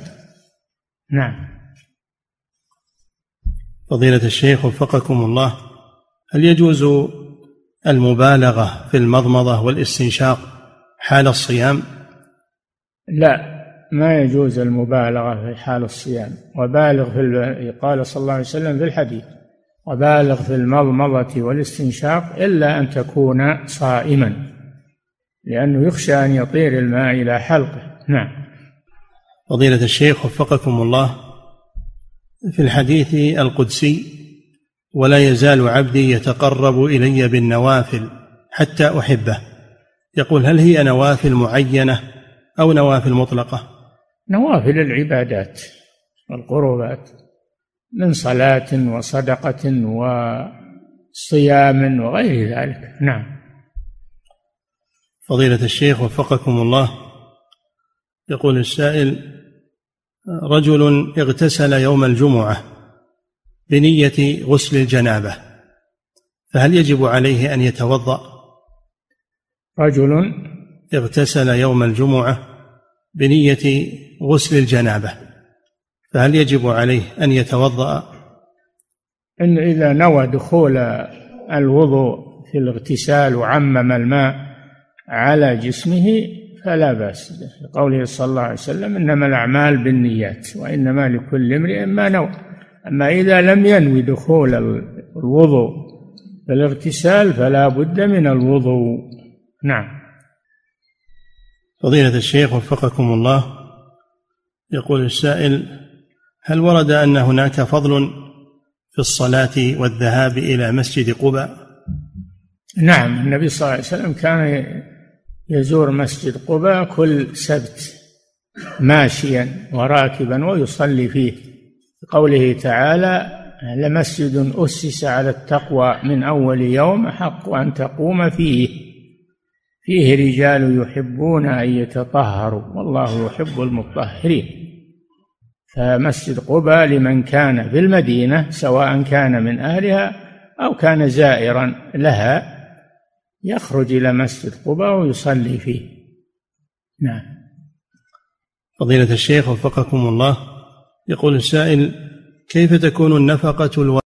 Speaker 2: نعم.
Speaker 1: فضيلة الشيخ وفقكم الله هل يجوز المبالغة في المضمضة والاستنشاق حال الصيام؟
Speaker 2: لا ما يجوز المبالغة في حال الصيام. وبالغ في قال صلى الله عليه وسلم في الحديث وبالغ في المضمضة والاستنشاق إلا أن تكون صائما لأنه يخشى أن يطير الماء إلى حلقه. نعم.
Speaker 1: فضيلة الشيخ وفقكم الله في الحديث القدسي ولا يزال عبدي يتقرب إلي بالنوافل حتى أحبه. يقول هل هي نوافل معينة أو نوافل مطلقة؟
Speaker 2: نوافل العبادات والقربات من صلاة وصدقة وصيام وغير ذلك. نعم.
Speaker 1: فضيلة الشيخ وفقكم الله يقول السائل رجل اغتسل يوم الجمعة بنية غسل الجنابة فهل يجب عليه أن يتوضأ؟
Speaker 2: رجل
Speaker 1: اغتسل يوم الجمعة بنية غسل الجنابة فهل يجب عليه أن يتوضأ؟
Speaker 2: إن إذا نوى دخول الوضوء في الاغتسال وعمم الماء على جسمه فلا بأس قوله صلى الله عليه وسلم إنما الأعمال بالنيات وإنما لكل امرئ ما نوى. أما إذا لم ينوي دخول الوضوء في الاغتسال فلا بد من الوضوء. نعم.
Speaker 1: فضيلة الشيخ وفقكم الله يقول السائل هل ورد أن هناك فضل في الصلاة والذهاب إلى مسجد قباء؟
Speaker 2: نعم. النبي صلى الله عليه وسلم كان يزور مسجد قباء كل سبت ماشيا وراكبا ويصلي فيه. قوله تعالى لمسجد أسس على التقوى من أول يوم أحق أن تقوم فيه. فيه رجال يحبون أن يتطهروا. والله يحب المطهرين. فمسجد قباء لمن كان في المدينة سواء كان من أهلها أو كان زائرا لها يخرج إلى مسجد قباء ويصلي فيه. نعم.
Speaker 1: فضيلة الشيخ وفقكم الله يقول السائل كيف تكون النفقة الواجبة